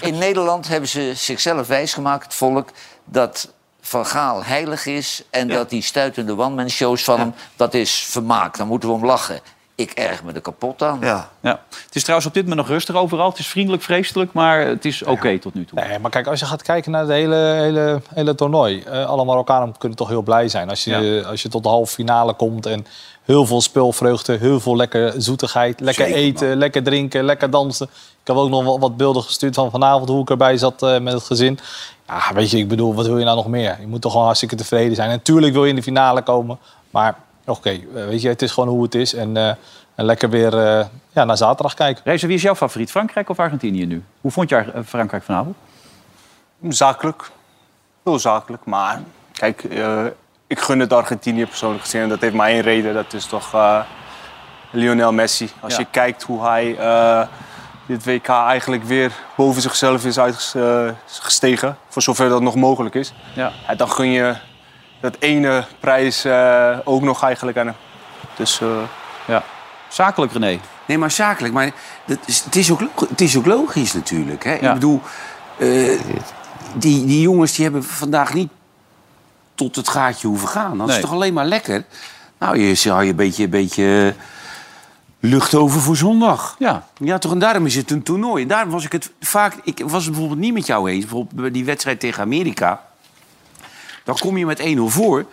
in Nederland hebben ze zichzelf wijsgemaakt, het volk... dat Van Gaal heilig is en dat die stuitende one-man-shows van hem... dat is vermaakt, dan moeten we om lachen. Ik erg me er kapot aan. ja. Ja. Het is trouwens op dit moment nog rustig overal. Het is vriendelijk, vreselijk, maar het is oké tot nu toe. Nee, maar kijk, als je gaat kijken naar het hele, hele, hele toernooi... eh, alle Marokkanen kunnen toch heel blij zijn als je, als je tot de halve finale komt... en heel veel speelvreugde, heel veel lekker zoetigheid... lekker Zeker, eten, lekker drinken, lekker dansen. Ik heb ook nog wat, wat beelden gestuurd van vanavond... hoe ik erbij zat eh, met het gezin. Ja, weet je, ik bedoel, wat wil je nou nog meer? Je moet toch gewoon hartstikke tevreden zijn. En natuurlijk wil je in de finale komen, maar oké, eh, weet je, het is gewoon hoe het is. En, eh, en lekker weer eh, ja, naar zaterdag kijken. Reza, wie is jouw favoriet? Frankrijk of Argentinië nu? Hoe vond je Frankrijk vanavond? Zakelijk. Heel zakelijk. Maar kijk, eh, ik gun het Argentinië persoonlijk gezien. En dat heeft maar één reden. Dat is toch eh, Lionel Messi. Als Ja. je kijkt hoe hij eh, dit WK eigenlijk weer boven zichzelf is uitgestegen. voor zover dat nog mogelijk is. Ja. Ja, dan gun je dat ene prijs eh, ook nog eigenlijk aan hem. Dus eh, ja. Zakelijk, René. Nee, maar zakelijk. Maar dat is, het, is ook, het is ook logisch natuurlijk. Hè? Ja. Ik bedoel, eh, die, die jongens die hebben vandaag niet tot het gaatje hoeven gaan. Dat Nee. is toch alleen maar lekker? Nou, je hou je een beetje, een beetje lucht over voor zondag. Ja. Ja, toch? En daarom is het een toernooi. En daarom was ik het vaak... Ik was het bijvoorbeeld niet met jou eens. Bijvoorbeeld bij die wedstrijd tegen Amerika. Dan kom je met 1-0 voor.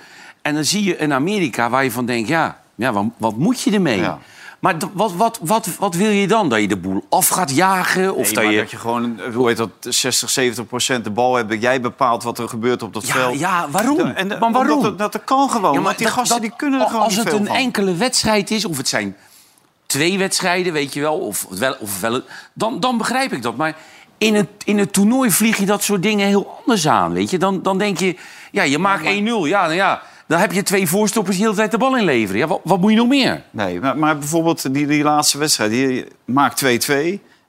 En dan zie je een Amerika waar je van denkt... Ja, ja wat, wat moet je ermee? Ja. Maar wat, wat, wat, wat wil je dan? Dat je de boel af gaat jagen? Of Nee, dat maar je... dat je gewoon, hoe heet dat, 60, 70 procent de bal hebt. Dat jij bepaalt wat er gebeurt op dat Ja, veld. ja, waarom? En, maar waarom? Dat, dat kan gewoon. Ja, want die dat- gasten die kunnen er gewoon Als het een van. enkele wedstrijd is, of het zijn twee wedstrijden, weet je wel, of wel, of wel dan, dan begrijp ik dat. Maar in het, in het toernooi vlieg je dat soort dingen heel anders aan, weet je. Dan, dan denk je, ja, je maakt 1-0. Ja, nou ja, dan heb je twee voorstoppers die de hele tijd de bal inleveren. Ja, wat, wat moet je nog meer? Nee, maar, maar bijvoorbeeld die, die laatste wedstrijd. Die maakt 2-2.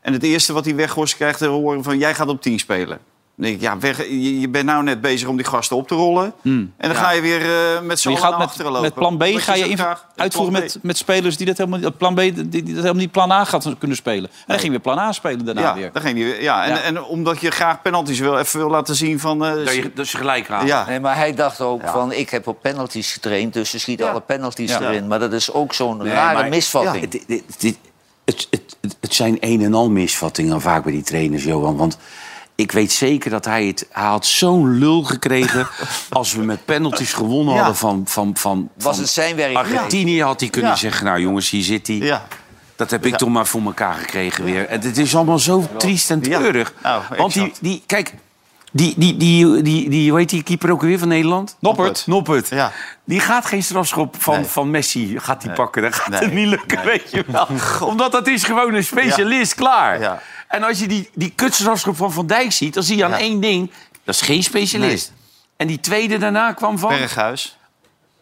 En het eerste wat hij weggoost krijgt te horen van... jij gaat op 10 spelen. Dan denk ik, ja, weg, je, je bent nou net bezig om die gasten op te rollen. En dan ga je weer eh, met z'n allen achteren met, lopen. met plan B ga je uitvoeren met, met spelers die dat helemaal niet, plan B, die, die dat helemaal niet plan A gaat kunnen spelen. En dan ging weer plan A spelen daarna Ja, weer. dan ging die. Ja, en, Ja. en omdat je graag penalties wil, even wil laten zien van... eh, Dat je, dat je gelijk haalt. ja. Nee, maar hij dacht ook van, ik heb op penalties getraind, dus ze schieten alle penalties Ja. erin. Maar dat is ook zo'n Nee, rare maar- misvatting. Het, het, het, het, het, het- het zijn een en al misvattingen vaak bij die trainers, Johan. Want ik weet zeker dat hij het... Hij had zo'n lul gekregen <laughs> als we met penalties gewonnen Ja. hadden van... van, van, Was van het zijn werk? Argentinië had hij kunnen Ja. zeggen... Nou jongens, hier zit hij. Ja. Dat heb ik toch maar voor elkaar gekregen weer. En het is allemaal zo triest en treurig. Want die, die, kijk, die, die, die, die, die, hoe heet die keeper ook weer van Nederland? Noppert. Noppert. Ja. Die gaat geen strafschop van, Nee. van Messi gaat die pakken. Dat gaat Nee. het niet lukken, weet je wel. <laughs> Omdat dat is gewoon een specialist, klaar. Ja. En als je die, die kutstrafschop van Van Dijk ziet... dan zie je aan één ding, dat is geen specialist. En die tweede daarna kwam van... Berghuis.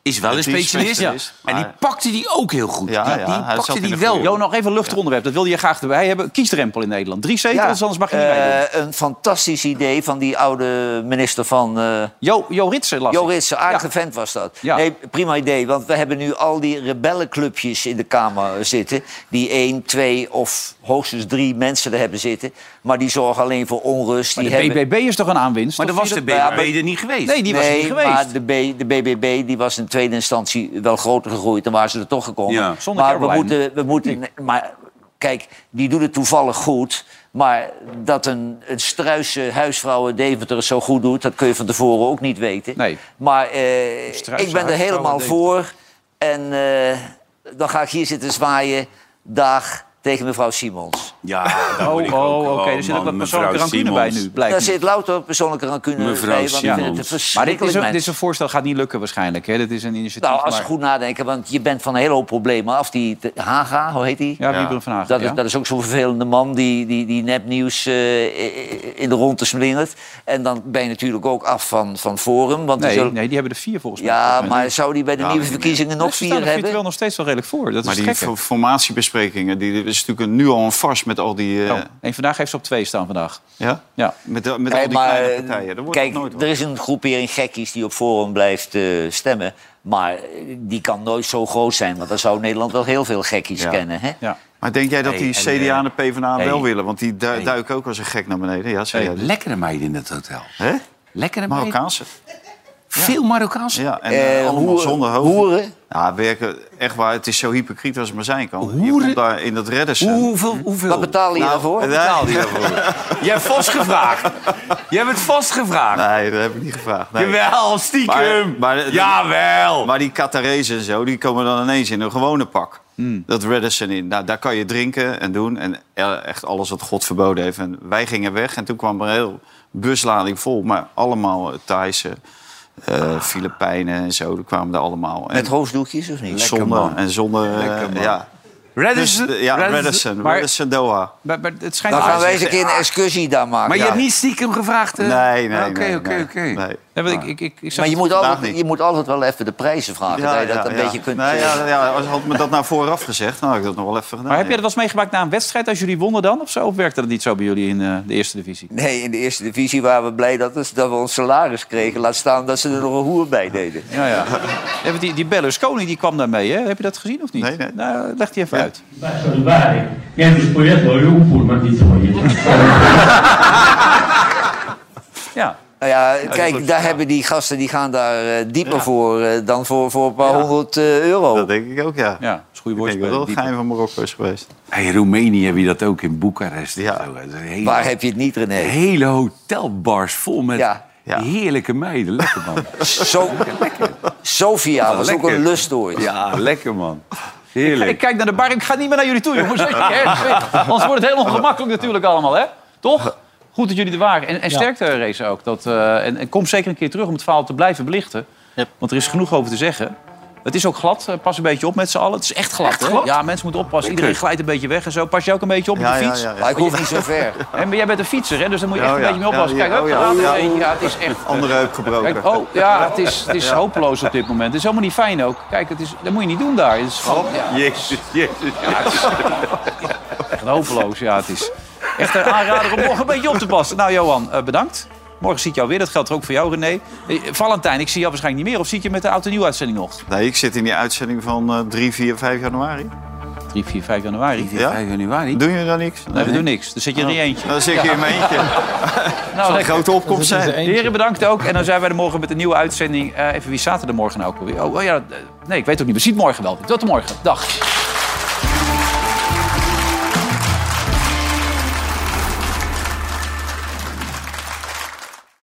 Is wel een specialist. specialist, En die pakte die ook heel goed. Ja, die, ja, pakte die wel. Jo, nog even een luchtonderwerp. Dat wil je graag erbij hebben. Kiesdrempel in Nederland. Drie zetels, anders mag je niet rijden. Eh, een fantastisch idee van die oude minister van... eh Jo, jo Ritsen las Jo. Ritsen, aardige Ja. vent was dat. Ja. Nee, prima idee, want we hebben nu al die rebellenclubjes in de Kamer zitten... die één, twee of hoogstens drie mensen er hebben zitten... maar die zorgen alleen voor onrust. Maar die de hebben... BBB is toch een aanwinst? Maar dan was de BBB er niet geweest. Nee, die was er niet geweest. maar de, B, de BBB die was in tweede instantie wel groter gegroeid... dan waren ze er toch gekomen. Ja, zonder maar we moeten, we moeten... Maar kijk, die doet het toevallig goed... Maar dat een, een struise huisvrouw in Deventer het zo goed doet... dat kun je van tevoren ook niet weten. Nee. Maar eh, ik ben er helemaal voor. En eh, dan ga ik hier zitten zwaaien. Dag tegen mevrouw Simons. Ja, <laughs> daar Oh, oh, oké. oh, er zit ook wat persoonlijke rancune bij Simons. nu, blijkt Daar zit louter persoonlijke rancune Mevrouw bij. Want vind het een Simons. Maar dit is, dit is een voorstel gaat niet lukken waarschijnlijk. Hè? Dit is een initiatief. Nou, als we maar- goed nadenken, want je bent van een hele hoop problemen af. Die Haga, hoe heet die? Ja, Wieberen van Hagen. Dat is, ja. dat is ook zo'n vervelende man die, die, die nepnieuws eh, in de ronde slingert. En dan ben je natuurlijk ook af van, van Forum. Want die Nee, zullen- nee, die hebben er vier volgens mij. ja, maar zou die bij de Ja, nieuwe verkiezingen nog Nee, ze staan vier er hebben? nog steeds wel redelijk voor. Dat Maar is die formatiebesprekingen, die is natuurlijk nu al een vars met al die... eh, Oh, en vandaag heeft ze op twee staan vandaag. ja? Ja. Met, de- met Nee, al die maar, kleine partijen. Dat wordt kijk, nooit er is een groepering gekkies die op Forum blijft eh, stemmen. Maar eh, die kan nooit zo groot zijn. Want dan zou Nederland wel heel veel gekkies Ja. kennen. Hè? Ja. Maar denk jij dat die CDA en eh, de PvdA hey. wel willen? Want die du- Hey. duiken ook als een gek naar beneden. Ja, zei jij. Lekkere meiden in het hotel. Hè? Lekkere meiden. Veel Marokkaanse. Ja, en eh, Eh, allemaal hoeren- zonder hoofd. hoeren? Ja, werken echt waar. Het is zo hypocriet als het maar zijn kan. Je Hoeren? komt daar in dat reddersen. Hoeveel? hoeveel? Wat betaal je Nou, daarvoor? nee. betaal je <laughs> daarvoor? Jij hebt vast gevraagd. Jij hebt het vast gevraagd. Nee, dat heb ik niet gevraagd. Nee. Jawel, stiekem. Maar- maar- Jawel. Maar die Qatarezen en zo, die komen dan ineens in een gewone pak. Hmm. Dat Redison in. Nou, daar kan je drinken en doen. En eh, echt alles wat God verboden heeft. En wij gingen weg en toen kwam er een heel buslading vol. Maar allemaal eh, Thaise, eh Filipijnen en zo. Die kwamen er allemaal. En Met hoofddoekjes of niet? zonder, en zonder... eh, Lekker, ja. Radisson? Dus, eh, ja, Radisson? Radisson. Maar- Radisson Doha. Maar, maar het schijnt Dan gaan wij eens een keer een excursie daar maken. Maar je hebt niet stiekem gevraagd? eh? Nee, nee, Oké, oké, nee, oké. Nee. Ja, want ik, ik, ik, ik zag Maar je moet, altijd, je moet altijd wel even de prijzen vragen. dat je dat een beetje kunt... Nee, eh, ja, ja, als had me dat nou vooraf gezegd, dan had ik dat nog wel even gedaan. Maar heb ja. dat wel eens meegemaakt na een wedstrijd als jullie wonnen dan? Of zo? Of werkte dat niet zo bij jullie in eh, de eerste divisie? Nee, in de eerste divisie waren we blij dat, het- dat we ons salaris kregen. Laat staan dat ze er nog een hoer bij deden. Ja, ja. <laughs> Die, die Berlusconi die kwam daarmee, hè? Heb je dat gezien of niet? Nee, nee. Nou, leg die even uit. <laughs> Ja. Nou ja, kijk, daar hebben die gasten die gaan daar eh, dieper voor eh, dan voor, voor een paar honderd eh, euro. Dat denk ik ook, ja. Ja, dat is een goede Ik denk dat het geheim van Marokko is geweest. Hey, in Roemenië heb je dat ook in Boekarest. Ja. een hele, Waar heb je het niet, René? hele hotelbars vol met Ja. Ja. heerlijke meiden. Lekker, man. <laughs> Zo, Sofia was ook lekker. een lust ooit. Ja, lekker, man. Ik Heerlijk. kijk naar de bar, ik ga niet meer naar jullie toe, jongens. <laughs> Anders wordt het heel ongemakkelijk natuurlijk allemaal, hè? Toch? Goed dat jullie er waren. En, en sterkte race ook. Dat, eh, en, en kom zeker een keer terug om het verhaal te blijven belichten. Want er is genoeg over te zeggen. Het is ook glad. Eh, Pas een beetje op met z'n allen. Het is echt glad, hè? Ja, mensen moeten oppassen. Iedereen glijdt een beetje weg en zo. Pas je ook een beetje op met Ja, de fiets? ja, ja. Maar ik hoef niet zo ver. <laughs> En, maar jij bent een fietser, hè? Dus dan moet je echt Oh, een beetje mee oppassen. Kijk, ook oh, ja, het is echt... Andere heup gebroken. Kijk, oh, ja, het is, het is hopeloos op dit moment. Het is helemaal niet fijn ook. Kijk, het is, dat moet je niet doen daar. Het is gewoon, ja, Jezus, jezus. ja, het is <laughs> echt hopeloos. Ja, het is echt een aanrader om nog een beetje op te passen. Nou, Johan, eh, bedankt. Morgen ziet jou weer. Dat geldt ook voor jou, René. Eh, Valentijn, ik zie jou waarschijnlijk niet meer. Of zie je met de oud en nieuw uitzending nog? Nee, ik zit in die uitzending van eh 3, 4, 5 januari. 3, 4, 5 januari. 4, 5 januari. Doen jullie dan niks? Nee, we doen niks. Dus zit je er in je eentje. Dan zit ik hier in mijn eentje. <laughs> Nou, een grote opkomst zijn. Heren, bedankt ook. En dan zijn wij er morgen met een nieuwe uitzending. Eh, even, wie staat er morgen nou ook alweer? Oh, oh ja, nee, ik weet ook niet. We zien het morgen wel. Tot morgen. Dag.